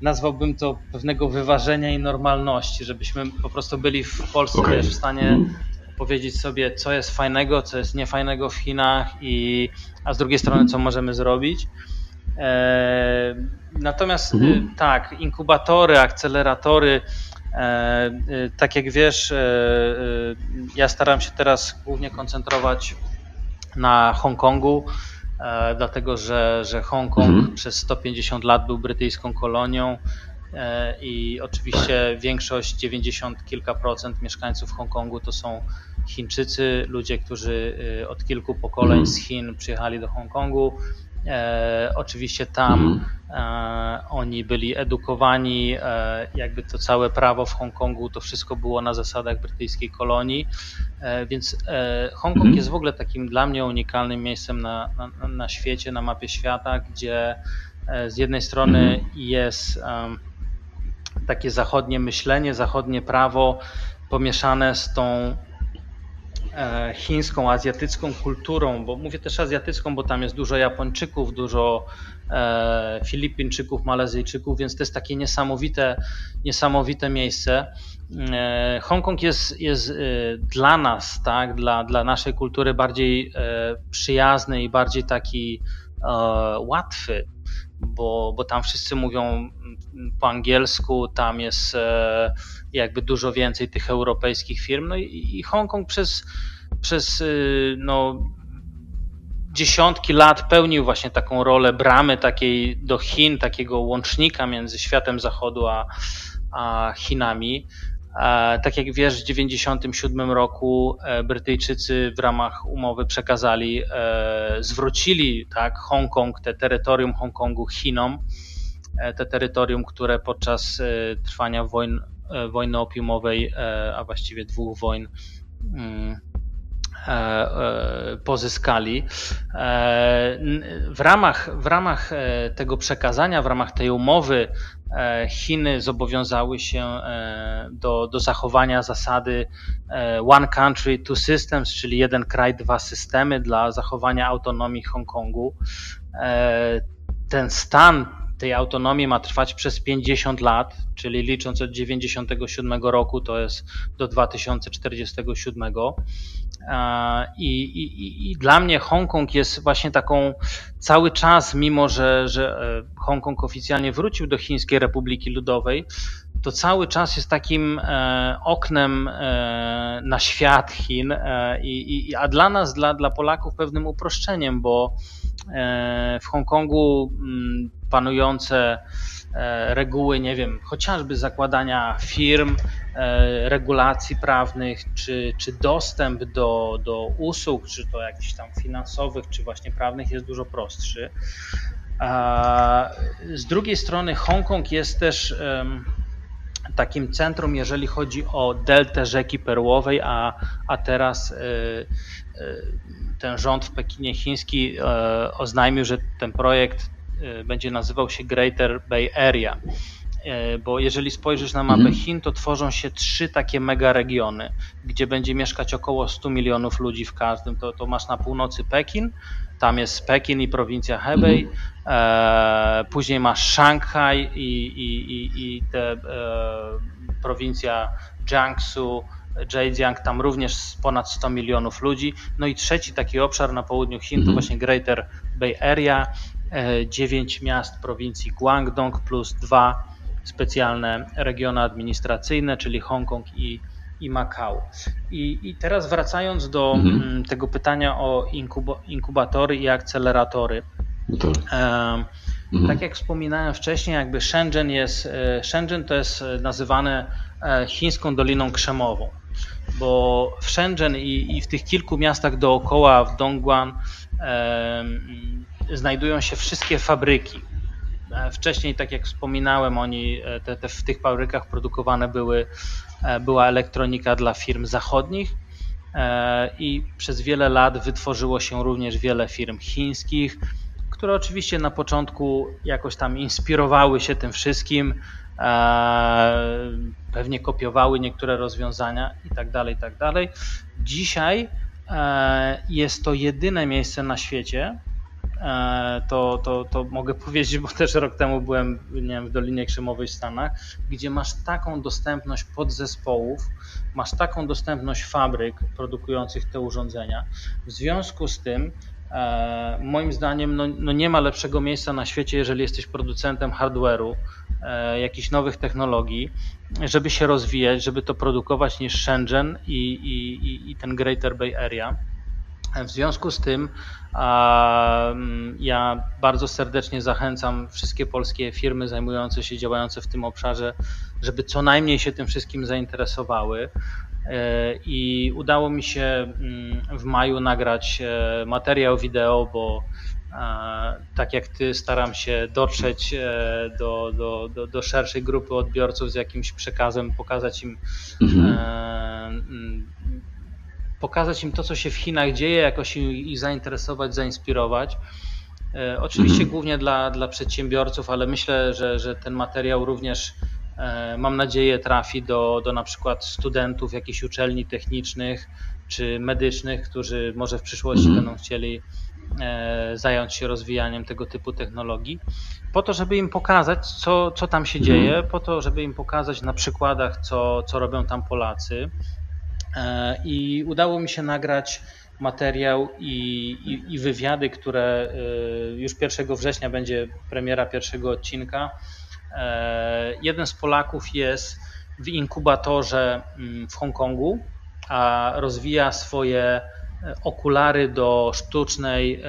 nazwałbym to pewnego wyważenia i normalności, żebyśmy po prostu byli w Polsce okay. wiesz, w stanie mm. Powiedzieć sobie, co jest fajnego, co jest niefajnego w Chinach, i, a z drugiej strony, co możemy zrobić. E, natomiast mm. tak, inkubatory, akceleratory, E, e, tak jak wiesz, e, ja staram się teraz głównie koncentrować na Hongkongu, dlatego że, że Hongkong mhm. przez 150 lat był brytyjską kolonią i oczywiście większość, 90 kilka procent mieszkańców Hongkongu to są Chińczycy, ludzie, którzy od kilku pokoleń z Chin przyjechali do Hongkongu, E, oczywiście tam mhm. e, oni byli edukowani, e, jakby to całe prawo w Hongkongu, to wszystko było na zasadach brytyjskiej kolonii, e, więc e, Hongkong mhm. jest w ogóle takim dla mnie unikalnym miejscem na, na, na świecie, na mapie świata, gdzie e, z jednej strony jest takie zachodnie myślenie, zachodnie prawo pomieszane z tą chińską, azjatycką kulturą, bo mówię też azjatycką, bo tam jest dużo Japończyków, dużo e, Filipińczyków, Malezyjczyków, więc to jest takie niesamowite, niesamowite miejsce. E, Hongkong jest, jest dla nas, tak, dla, dla naszej kultury bardziej przyjazny i bardziej taki łatwy, bo, bo tam wszyscy mówią po angielsku, tam jest jakby dużo więcej tych europejskich firm. No i, i Hongkong przez, przez no, dziesiątki lat pełnił właśnie taką rolę bramy takiej do Chin, takiego łącznika między światem zachodu a, a Chinami. E, tak jak wiesz, w 1997 roku e, Brytyjczycy w ramach umowy przekazali, e, zwrócili tak, Hongkong, te terytorium Hongkongu Chinom, te terytorium, które podczas trwania wojen, wojny opiumowej, a właściwie dwóch wojen, mm, E, e, pozyskali. E, w ramach, w ramach tego przekazania, w ramach tej umowy, Chiny zobowiązały się do, do zachowania zasady One Country, Two Systems, czyli jeden kraj, dwa systemy dla zachowania autonomii Hongkongu. Ten stan tej autonomii ma trwać przez 50 lat, czyli licząc od 97 roku, to jest do 2047. I, i, I, dla mnie Hongkong jest właśnie taką cały czas, mimo że, że e, Hongkong oficjalnie wrócił do Chińskiej Republiki Ludowej, to cały czas jest takim e, oknem e, na świat Chin, i, a dla nas, dla, dla Polaków, pewnym uproszczeniem, bo w Hongkongu mm, panujące E, reguły, nie wiem, chociażby zakładania firm, e, regulacji prawnych, czy, czy dostęp do, do usług, czy to jakichś tam finansowych, czy właśnie prawnych jest dużo prostszy. Z drugiej strony Hongkong jest też takim centrum, jeżeli chodzi o deltę rzeki Perłowej, a, a teraz e, ten rząd w Pekinie chiński oznajmił, że ten projekt E, będzie nazywał się Greater Bay Area. E, bo jeżeli spojrzysz na mapę mhm. Chin, to tworzą się trzy takie mega regiony, gdzie będzie mieszkać około 100 milionów ludzi w każdym. To, to masz na północy Pekin, tam jest Pekin i prowincja Hebei, mhm. e, później masz Szanghaj i, i, i, i te, e, prowincja Jiangsu, Zhejiang, tam również ponad 100 milionów ludzi. No i trzeci taki obszar na południu Chin to mhm. właśnie Greater Bay Area, 9 e, miast prowincji Guangdong plus dwa specjalne regiony administracyjne, czyli Hongkong i, i Makao. I, I teraz wracając do mhm. Mm, tego pytania o inkubatory i akceleratory. No. E, mhm. Tak jak wspominałem wcześniej, jakby Shenzhen jest, e, Shenzhen to jest nazywane chińską Doliną Krzemową, bo w Shenzhen i, i w tych kilku miastach dookoła, w Dongguan, znajdują się wszystkie fabryki. E, wcześniej, tak jak wspominałem, oni e, te, te, w tych fabrykach produkowane były, e, była elektronika dla firm zachodnich i przez wiele lat wytworzyło się również wiele firm chińskich, które oczywiście na początku jakoś tam inspirowały się tym wszystkim, pewnie kopiowały niektóre rozwiązania i tak dalej, i tak dalej. Dzisiaj jest to jedyne miejsce na świecie, E, to, to, to mogę powiedzieć, bo też rok temu byłem nie wiem, w Dolinie Krzemowej w Stanach, gdzie masz taką dostępność podzespołów, masz taką dostępność fabryk produkujących te urządzenia. W związku z tym, e, moim zdaniem, no, no nie ma lepszego miejsca na świecie, jeżeli jesteś producentem hardware'u, e, jakichś nowych technologii, żeby się rozwijać, żeby to produkować niż Shenzhen i, i, i ten Greater Bay Area. W związku z tym mm, ja bardzo serdecznie zachęcam wszystkie polskie firmy zajmujące się, działające w tym obszarze, żeby co najmniej się tym wszystkim zainteresowały. E, I udało mi się mm, w maju nagrać e, materiał wideo, bo tak jak ty staram się dotrzeć e, do, do, do, do szerszej grupy odbiorców z jakimś przekazem, pokazać im mhm pokazać im to, co się w Chinach dzieje, jakoś ich zainteresować, zainspirować. E, oczywiście mhm. głównie dla, dla przedsiębiorców, ale myślę, że, że ten materiał również e, mam nadzieję trafi do, do na przykład studentów jakichś uczelni technicznych czy medycznych, którzy może w przyszłości mhm. będą chcieli e, zająć się rozwijaniem tego typu technologii, po to, żeby im pokazać, co, co tam się mhm. dzieje, po to, żeby im pokazać na przykładach, co, co robią tam Polacy, E, I udało mi się nagrać materiał i, i, i wywiady, które już 1 września będzie premiera pierwszego odcinka. Jeden z Polaków jest w inkubatorze mm, w Hongkongu, a rozwija swoje okulary do sztucznej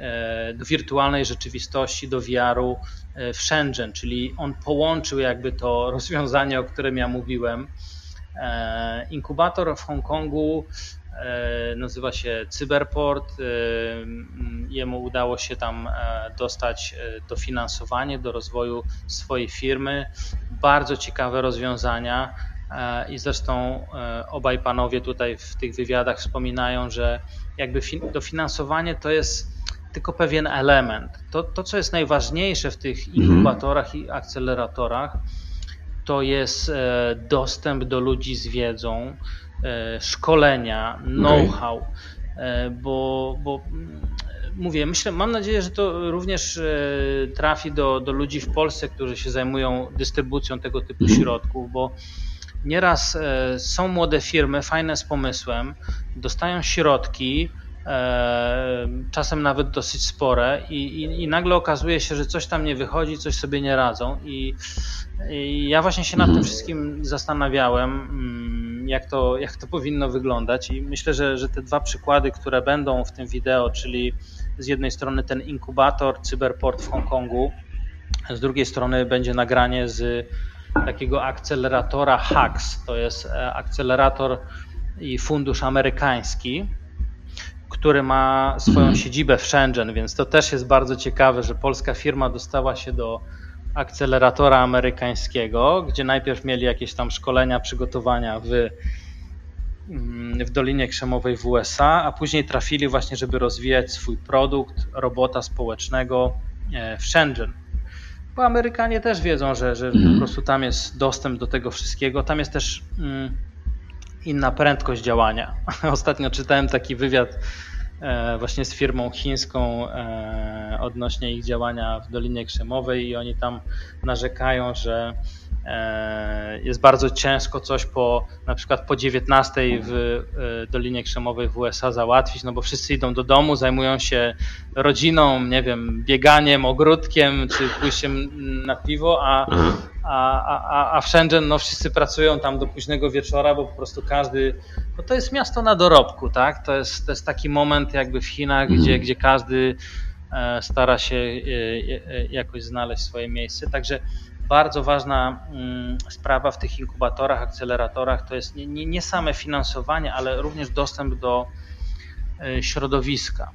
E, do wirtualnej rzeczywistości, do VR-u e, w Shenzhen, czyli on połączył jakby to rozwiązanie, o którym ja mówiłem. E, inkubator w Hongkongu nazywa się Cyberport. Jemu udało się tam dostać dofinansowanie do rozwoju swojej firmy. Bardzo ciekawe rozwiązania. I zresztą obaj panowie tutaj w tych wywiadach wspominają, że jakby dofinansowanie to jest tylko pewien element. To, to co jest najważniejsze w tych mhm. inkubatorach i akceleratorach, to jest e, dostęp do ludzi z wiedzą, e, szkolenia, know-how, e, bo, bo mm, mówię, myślę, mam nadzieję, że to również trafi do, do ludzi w Polsce, którzy się zajmują dystrybucją tego typu mhm. środków, bo nieraz są młode firmy, fajne z pomysłem, dostają środki, E, czasem nawet dosyć spore i, i, i, nagle okazuje się, że coś tam nie wychodzi, coś sobie nie radzą i, i ja właśnie się nad tym wszystkim zastanawiałem, mm, jak to, jak to powinno wyglądać i myślę, że, że te dwa przykłady, które będą w tym wideo, czyli z jednej strony ten inkubator Cyberport w Hongkongu, z drugiej strony będzie nagranie z takiego akceleratora HAX, to jest e, akcelerator i fundusz amerykański, który ma swoją mhm. siedzibę w Shenzhen, więc to też jest bardzo ciekawe, że polska firma dostała się do akceleratora amerykańskiego, gdzie najpierw mieli jakieś tam szkolenia, przygotowania w, mm, w Dolinie Krzemowej w USA, a później trafili właśnie, żeby rozwijać swój produkt robota społecznego e, w Shenzhen. Bo Amerykanie też wiedzą, że, że po mhm. prostu tam jest dostęp do tego wszystkiego. Tam jest też mm, inna prędkość działania. Ostatnio czytałem taki wywiad e, właśnie z firmą chińską e, odnośnie ich działania w Dolinie Krzemowej i oni tam narzekają, że jest bardzo ciężko coś po na przykład po 19 w Dolinie Krzemowej w USA załatwić, no bo wszyscy idą do domu, zajmują się rodziną, nie wiem, bieganiem, ogródkiem czy pójściem na piwo, a a, a, a w Shenzhen no, wszyscy pracują tam do późnego wieczora, bo po prostu każdy, no to jest miasto na dorobku, tak? To jest, to jest taki moment jakby w Chinach, mm. gdzie, gdzie każdy e, stara się e, e, jakoś znaleźć swoje miejsce. Także bardzo ważna mm, sprawa w tych inkubatorach, akceleratorach to jest nie, nie, nie same finansowanie, ale również dostęp do środowiska.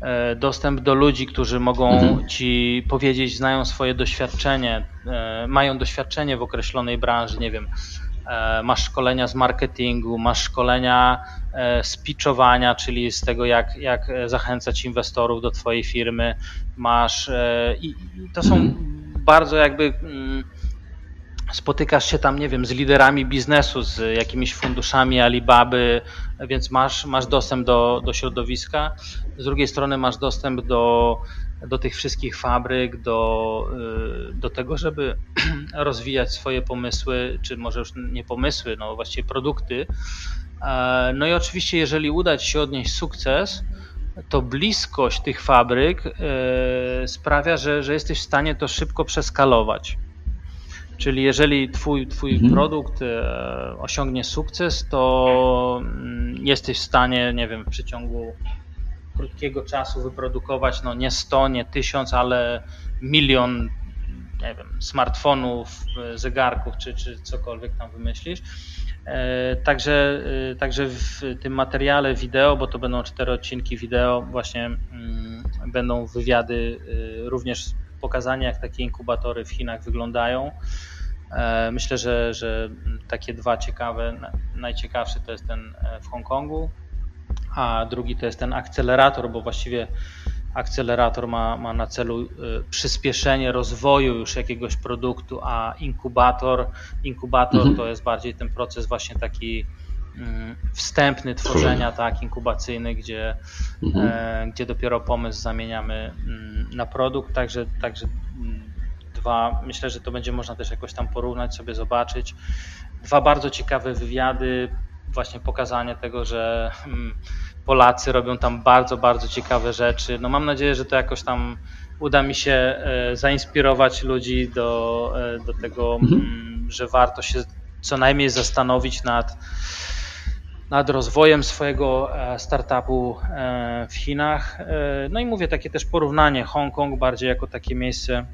E, dostęp do ludzi, którzy mogą mhm. ci powiedzieć, znają swoje doświadczenie, e, mają doświadczenie w określonej branży, nie wiem, e, masz szkolenia z marketingu, masz szkolenia z pitchowania, czyli z tego, jak, jak zachęcać inwestorów do twojej firmy, masz i, i to są mhm. Bardzo jakby mm, spotykasz się tam, nie wiem, z liderami biznesu, z jakimiś funduszami Alibaby, więc masz, masz dostęp do, do środowiska. Z drugiej strony masz dostęp do, do tych wszystkich fabryk, do, y, do tego, żeby rozwijać swoje pomysły, czy może już nie pomysły, no właściwie produkty. E, no i oczywiście, jeżeli uda Ci się odnieść sukces, to bliskość tych fabryk e, sprawia, że, że jesteś w stanie to szybko przeskalować. Czyli jeżeli twój, twój mhm. produkt e, osiągnie sukces, to mm, jesteś w stanie, nie wiem, w przeciągu krótkiego czasu wyprodukować no nie 100, nie 1000, ale milion nie wiem, smartfonów, e, zegarków czy, czy cokolwiek tam wymyślisz. E, także, także w tym materiale wideo, bo to będą cztery odcinki wideo, właśnie mm, będą wywiady również pokazanie, jak takie inkubatory w Chinach wyglądają. E, myślę, że, że takie dwa ciekawe, najciekawszy to jest ten e, w Hongkongu, a drugi to jest ten akcelerator, bo właściwie akcelerator ma, ma na celu e, przyspieszenie rozwoju już jakiegoś produktu, a inkubator, inkubator mhm. to jest bardziej ten proces właśnie taki mm, wstępny tworzenia, tak, inkubacyjny, gdzie, mhm. e, gdzie dopiero pomysł zamieniamy mm, na produkt, także, także mm, dwa, myślę, że to będzie można też jakoś tam porównać, sobie zobaczyć. Dwa bardzo ciekawe wywiady, właśnie pokazanie tego, że Polacy robią tam bardzo, bardzo ciekawe rzeczy. No mam nadzieję, że to jakoś tam uda mi się e, zainspirować ludzi do, e, do tego, mhm. Mm, że warto się co najmniej zastanowić nad, nad rozwojem swojego e, startupu w Chinach. No i mówię takie też porównanie Hongkong bardziej jako takie miejsce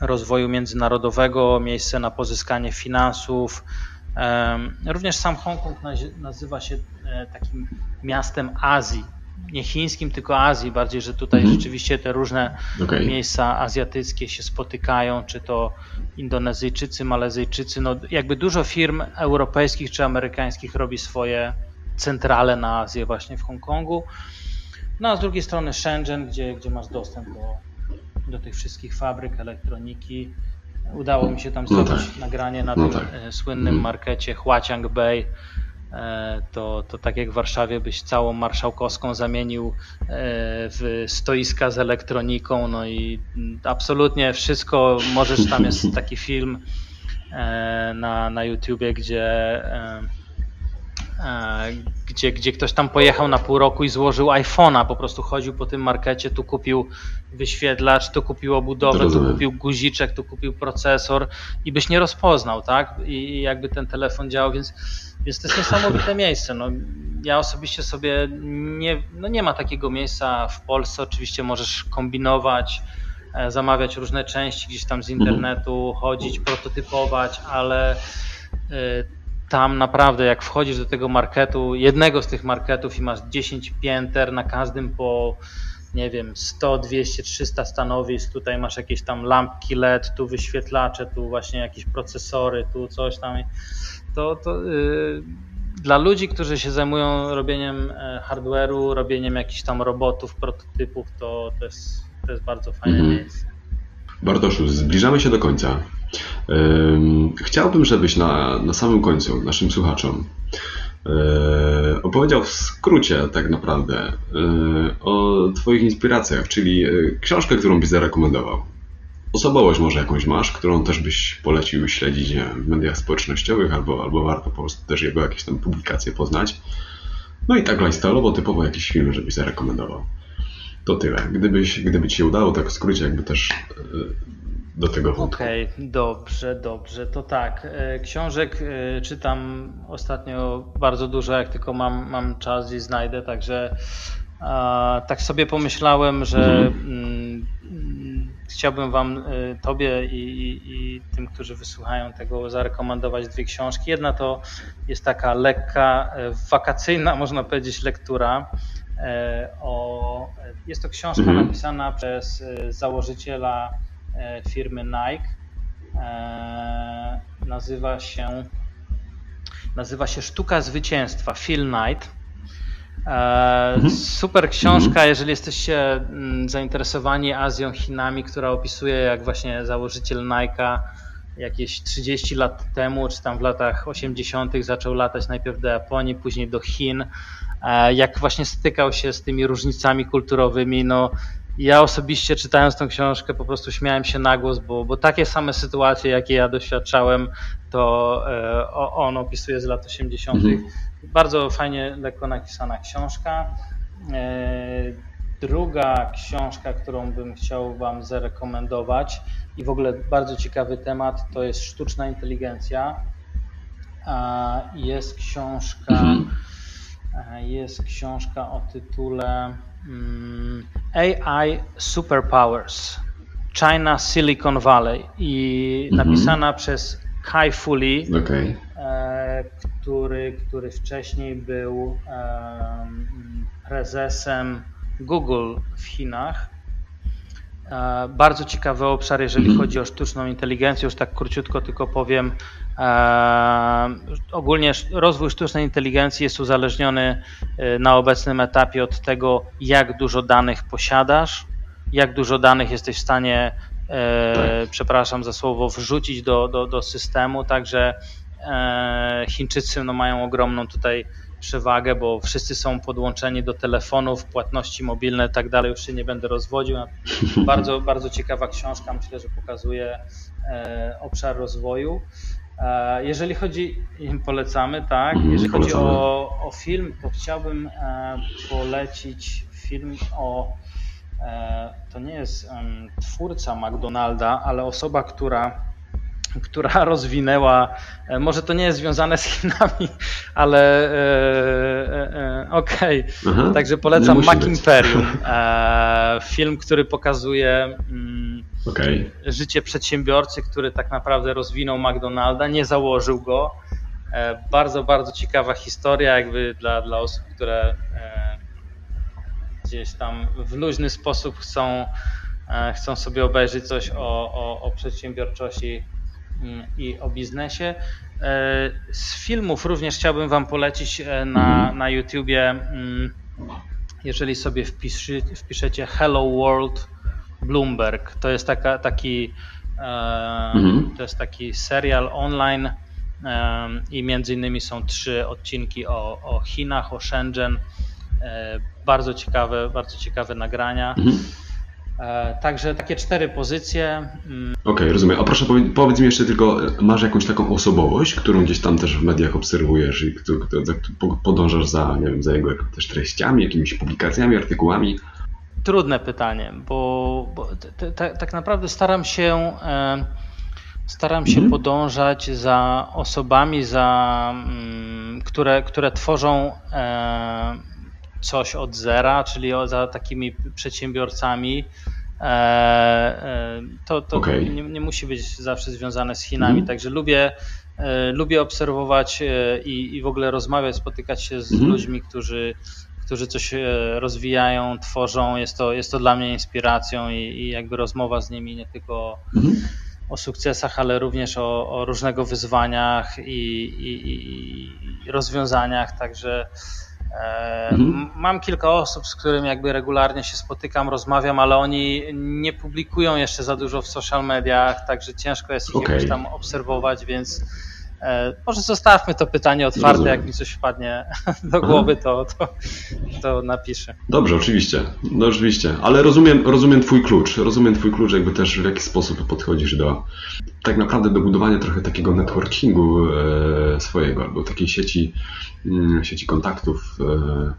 rozwoju międzynarodowego, miejsce na pozyskanie finansów. Również sam Hongkong nazywa się takim miastem Azji, nie chińskim, tylko Azji, bardziej, że tutaj mhm. rzeczywiście te różne okay. miejsca azjatyckie się spotykają, czy to Indonezyjczycy, Malezyjczycy, no jakby dużo firm europejskich czy amerykańskich robi swoje centrale na Azję właśnie w Hongkongu. No a z drugiej strony Shenzhen, gdzie, gdzie masz dostęp do, do tych wszystkich fabryk, elektroniki. Udało mi się tam no zrobić no tak. nagranie na no tym tak. E, słynnym mhm. markecie Huaqiang Bay, E, to, to tak jak w Warszawie byś całą marszałkowską zamienił e, w stoiska z elektroniką, no i absolutnie wszystko możesz, tam jest taki film na, na YouTubie, gdzie gdzie, gdzie ktoś tam pojechał na pół roku i złożył iPhone'a, po prostu chodził po tym markecie, tu kupił wyświetlacz, tu kupił obudowę, tu kupił guziczek, tu kupił procesor i byś nie rozpoznał, tak? I jakby ten telefon działał, więc więc to jest niesamowite miejsce. No, ja osobiście sobie nie, no nie ma takiego miejsca w Polsce. Oczywiście możesz kombinować, e, zamawiać różne części gdzieś tam z mhm. internetu, chodzić, prototypować, ale e, tam naprawdę jak wchodzisz do tego marketu, jednego z tych marketów i masz 10 pięter, na każdym po nie wiem, 100, 200, 300 stanowisk, tutaj masz jakieś tam lampki LED, tu wyświetlacze, tu właśnie jakieś procesory, tu coś tam to, to yy, dla ludzi, którzy się zajmują robieniem e, hardware'u, robieniem jakichś tam robotów, prototypów, to, to, jest, to jest bardzo fajne mhm. miejsce. Bartoszu, zbliżamy się do końca. Chciałbym, żebyś na, na samym końcu naszym słuchaczom e, opowiedział w skrócie tak naprawdę e, o Twoich inspiracjach, czyli książkę, którą byś zarekomendował osobowość może jakąś masz, którą też byś polecił śledzić nie w mediach społecznościowych, albo, albo warto po prostu też jego jakieś tam publikacje poznać. No i tak lifestyle'owo typowo jakiś film, żebyś zarekomendował. To tyle. Gdybyś, gdyby ci się udało, tak w skrócie jakby też e, do tego wątku. Okej, okay, dobrze, dobrze. To tak. E, książek e, czytam ostatnio bardzo dużo, jak tylko mam, mam czas i znajdę, także tak sobie pomyślałem, że mhm. Mm, chciałbym Wam, y, Tobie i, i, i, tym, którzy wysłuchają tego, zarekomendować dwie książki. Jedna to jest taka lekka, wakacyjna, można powiedzieć, lektura. O, jest to książka mhm. napisana przez założyciela firmy Nike. Nazywa się, nazywa się Sztuka Zwycięstwa, Phil Knight. E, mhm. Super książka, mhm. jeżeli jesteście mm, zainteresowani Azją, Chinami, która opisuje jak właśnie założyciel Nike'a jakieś 30 lat temu, czy tam w latach 80. zaczął latać najpierw do Japonii, później do Chin. E, jak właśnie stykał się z tymi różnicami kulturowymi, no ja osobiście czytając tą książkę po prostu śmiałem się na głos, bo, bo takie same sytuacje, jakie ja doświadczałem, to e, on opisuje z lat 80. Mhm. Bardzo fajnie, lekko napisana książka. E, druga książka, którą bym chciał Wam zarekomendować i w ogóle bardzo ciekawy temat, to jest sztuczna inteligencja. Jest książka, mhm. jest książka o tytule AI Superpowers China Silicon Valley i mhm. napisana przez Kai Fuli, okay. E, który, który wcześniej był prezesem Google w Chinach. Bardzo ciekawy obszar, jeżeli chodzi o sztuczną inteligencję. Już tak króciutko tylko powiem. Ogólnie rozwój sztucznej inteligencji jest uzależniony na obecnym etapie od tego, jak dużo danych posiadasz, jak dużo danych jesteś w stanie tak. przepraszam za słowo, wrzucić do, do, do systemu, także e, Chińczycy no, mają ogromną tutaj przewagę, bo wszyscy są podłączeni do telefonów, płatności mobilne i tak dalej, już się nie będę rozwodził. Bardzo, bardzo ciekawa książka, myślę, że pokazuje e, obszar rozwoju. Jeżeli chodzi, polecamy, tak. Mhm, jeżeli chodzi o, o film, to chciałbym polecić film o. To nie jest twórca McDonalda, ale osoba, która która rozwinęła, e, może to nie jest związane z Chinami, ale e, e, e okej. Okay. Także polecam Mac Imperium. E, film, który pokazuje mm, okay. życie przedsiębiorcy, który tak naprawdę rozwinął McDonalda, nie założył go. E, bardzo, bardzo ciekawa historia, jakby dla, dla osób, które gdzieś tam w luźny sposób chcą, chcą sobie obejrzeć coś o, o, o przedsiębiorczości i o biznesie. E, z filmów również chciałbym Wam polecić e, na, na YouTubie, mm, jeżeli sobie wpiszy, wpiszecie Hello World Bloomberg. To jest taka, taki, e, mhm. to jest taki serial online i między innymi są trzy odcinki o, o Chinach, o Shenzhen. Bardzo ciekawe, bardzo ciekawe nagrania. Mhm. E, także takie cztery pozycje. Mm. Okej, okay, rozumiem. A proszę powiedz mi jeszcze tylko, masz jakąś taką osobowość, którą gdzieś tam też w mediach obserwujesz i podążasz za, nie wiem, za jego też treściami, jakimiś publikacjami, artykułami? Trudne pytanie, bo, bo tak naprawdę staram się e, staram się mhm. podążać za osobami, za, mm, które, które tworzą e, coś od zera, czyli za takimi przedsiębiorcami. E, e, to, to okay. nie, nie, musi być zawsze związane z Chinami, mm. także lubię, e, lubię obserwować i, i w ogóle rozmawiać, spotykać się z mm. ludźmi, którzy, którzy coś rozwijają, tworzą. Jest to, jest to dla mnie inspiracją i, i jakby rozmowa z nimi nie tylko mm. o sukcesach, ale również o, o różnego wyzwaniach i, i, i rozwiązaniach. Także Mhm. Mam kilka osób, z którymi jakby regularnie się spotykam, rozmawiam, ale oni nie publikują jeszcze za dużo w social mediach, także ciężko jest ich okay. jakoś tam obserwować, więc e, może zostawmy to pytanie otwarte, Rozumiem. jak mi coś wpadnie do głowy, to, to, to napiszę. Dobrze, oczywiście. No oczywiście, ale rozumiem, rozumiem Twój klucz. Rozumiem Twój klucz, jakby też w jaki sposób podchodzisz do tak naprawdę do budowania trochę takiego networkingu e, swojego, albo takiej sieci Mm, sieci kontaktów. E,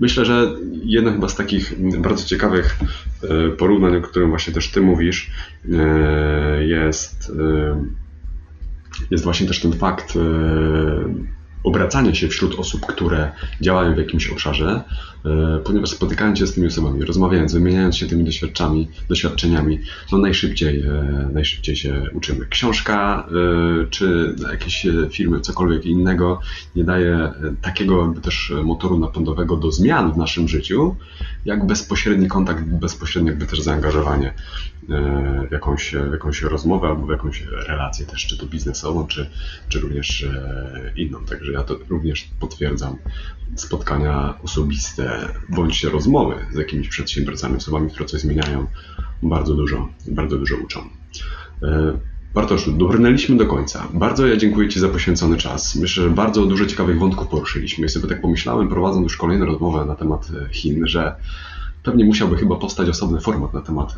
myślę, że jedno chyba z takich bardzo ciekawych e, porównań, o którym właśnie też Ty mówisz, e, jest, jest właśnie też ten fakt obracanie się wśród osób, które działają w jakimś obszarze, e, ponieważ spotykając się z tymi osobami, rozmawiając, wymieniając się tymi doświadczami, doświadczeniami, no najszybciej, e, najszybciej się uczymy. Książka e, czy jakieś filmy, cokolwiek innego nie daje takiego też motoru napędowego do zmian w naszym życiu, jak bezpośredni kontakt, bezpośrednie jakby też zaangażowanie w jakąś, w jakąś rozmowę albo w jakąś relację też, czy to biznesową, czy, czy również inną. Także ja to również potwierdzam. Spotkania osobiste bądź rozmowy z jakimiś przedsiębiorcami, osobami, które coś zmieniają, bardzo dużo, bardzo dużo uczą. E, Bartoszu, dobrnęliśmy do końca. Bardzo ja dziękuję Ci za poświęcony czas. Myślę, że bardzo dużo ciekawych wątków poruszyliśmy. I sobie tak pomyślałem, prowadząc już kolejną rozmowę na temat Chin, że Pewnie musiałby chyba powstać osobny format na temat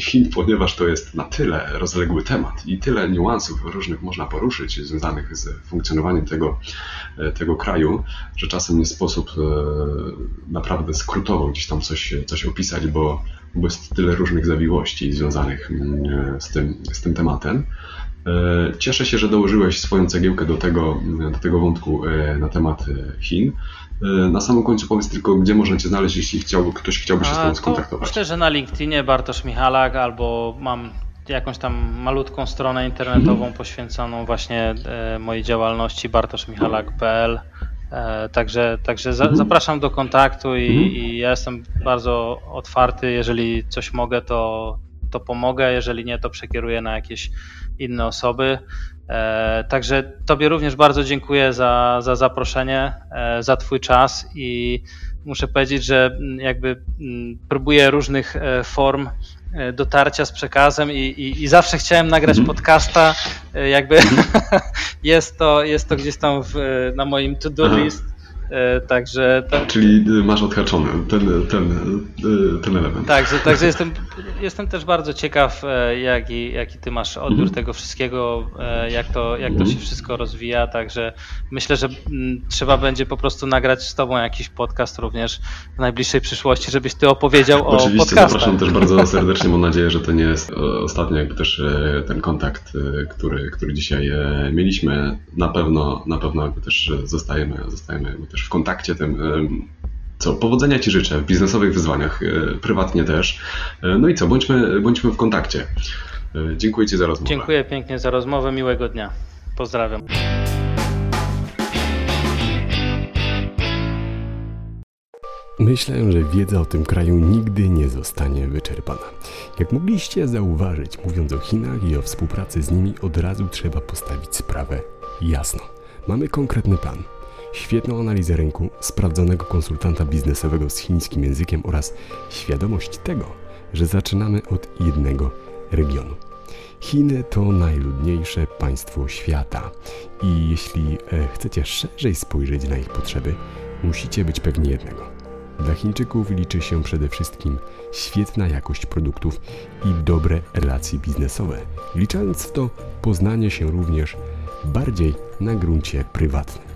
Chin, ponieważ to jest na tyle rozległy temat i tyle niuansów różnych można poruszyć związanych z funkcjonowaniem tego, e, tego kraju, że czasem nie sposób e, naprawdę skrótowo gdzieś tam coś, coś opisać, bo, bo jest tyle różnych zawiłości związanych mm, z tym, z tym tematem. Cieszę się, że dołożyłeś swoją cegiełkę do tego, do tego wątku na temat Chin. E, na samym końcu powiedz tylko, gdzie można Cię znaleźć, jeśli chciałby, ktoś chciałby się z Tobą skontaktować. Myślę, że na LinkedInie Bartosz Michalak albo mam jakąś tam malutką stronę internetową mhm. poświęconą właśnie e, mojej działalności bartoszmichalak.pl e, Także, także za, mhm. zapraszam do kontaktu i, mhm. i, ja jestem bardzo otwarty. Jeżeli coś mogę, to, to pomogę. Jeżeli nie, to przekieruję na jakieś inne osoby. E, także Tobie również bardzo dziękuję za, za zaproszenie, e, za Twój czas i muszę powiedzieć, że jakby próbuję różnych e, form dotarcia z przekazem i, i, i zawsze chciałem nagrać mhm. podcasta. Jakby jest, to, jest to gdzieś tam w, na moim to-do list. E, także. Czyli masz odhaczony ten, ten, ten element. Także, także jestem, jestem też bardzo ciekaw, jaki, jaki ty masz odbiór mhm. tego wszystkiego, jak to, jak to mhm. się wszystko rozwija. Także myślę, że mm, trzeba będzie po prostu nagrać z tobą jakiś podcast również w najbliższej przyszłości, żebyś ty opowiedział Oczywiście, o podcastach. zapraszam też bardzo serdecznie. Mam nadzieję, że to nie jest ostatni jakby też ten kontakt, który, który dzisiaj mieliśmy. Na pewno, na pewno jakby też zostajemy, zostajemy jakby też w kontakcie tym. Co, powodzenia Ci życzę w biznesowych wyzwaniach, e, prywatnie też. E, no i co, bądźmy, bądźmy w kontakcie. E, dziękuję Ci za rozmowę. Dziękuję pięknie za rozmowę, miłego dnia. Pozdrawiam. Myślę, że wiedza o tym kraju nigdy nie zostanie wyczerpana. Jak mogliście zauważyć, mówiąc o Chinach i o współpracy z nimi, od razu trzeba postawić sprawę jasno. Mamy konkretny plan, świetną analizę rynku, sprawdzonego konsultanta biznesowego z chińskim językiem oraz świadomość tego, że zaczynamy od jednego regionu. Chiny to najludniejsze państwo świata i jeśli e, chcecie szerzej spojrzeć na ich potrzeby, musicie być pewni jednego. Dla Chińczyków liczy się przede wszystkim świetna jakość produktów i dobre relacje biznesowe, liczając w to poznanie się również bardziej na gruncie prywatnym.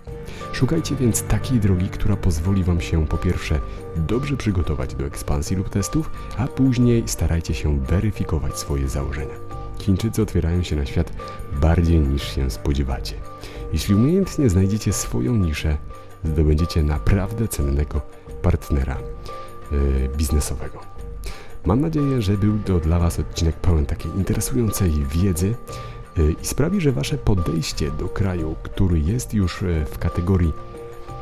Szukajcie więc takiej drogi, która pozwoli Wam się po pierwsze dobrze przygotować do ekspansji lub testów, a później starajcie się weryfikować swoje założenia. Chińczycy otwierają się na świat bardziej niż się spodziewacie. Jeśli umiejętnie znajdziecie swoją niszę, zdobędziecie naprawdę cennego partnera yy, biznesowego. Mam nadzieję, że był to dla Was odcinek pełen takiej interesującej wiedzy, i sprawi, że Wasze podejście do kraju, który jest już y, w kategorii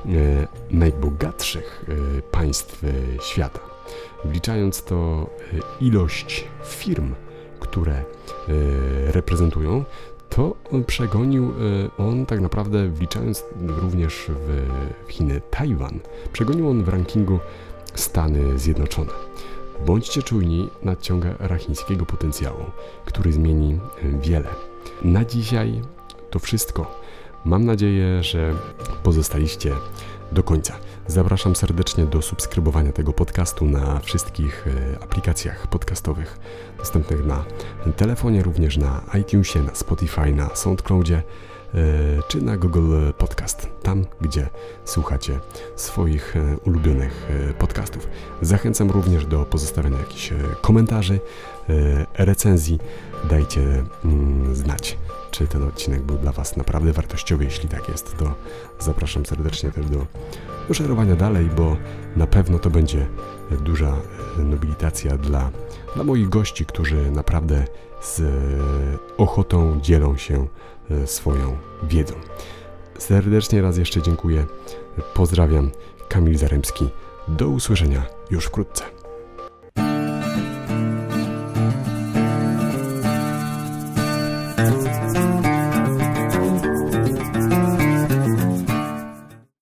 y, najbogatszych państw świata, wliczając to ilość firm, które reprezentują, to przegonił on tak naprawdę, wliczając również w Chiny Tajwan, przegonił on w rankingu Stany Zjednoczone. Bądźcie czujni, nadciąga rachińskiego potencjału, który zmieni wiele na dzisiaj to wszystko. Mam nadzieję, że pozostaliście do końca. Zapraszam serdecznie do subskrybowania tego podcastu na wszystkich e, aplikacjach podcastowych dostępnych na telefonie, również na iTunesie, na Spotify, na SoundCloudzie e, czy na Google Podcast, tam gdzie słuchacie swoich e, ulubionych podcastów. Zachęcam również do pozostawienia jakichś komentarzy, recenzji. Dajcie mm, znać czy ten odcinek był dla Was naprawdę wartościowy. Jeśli tak jest, to zapraszam serdecznie też do, do dalej, bo na pewno to będzie duża e, nobilitacja dla, dla moich gości, którzy naprawdę z e, ochotą dzielą się e, swoją wiedzą. Serdecznie raz jeszcze dziękuję. Pozdrawiam. Kamil Zaremski. Do usłyszenia już wkrótce.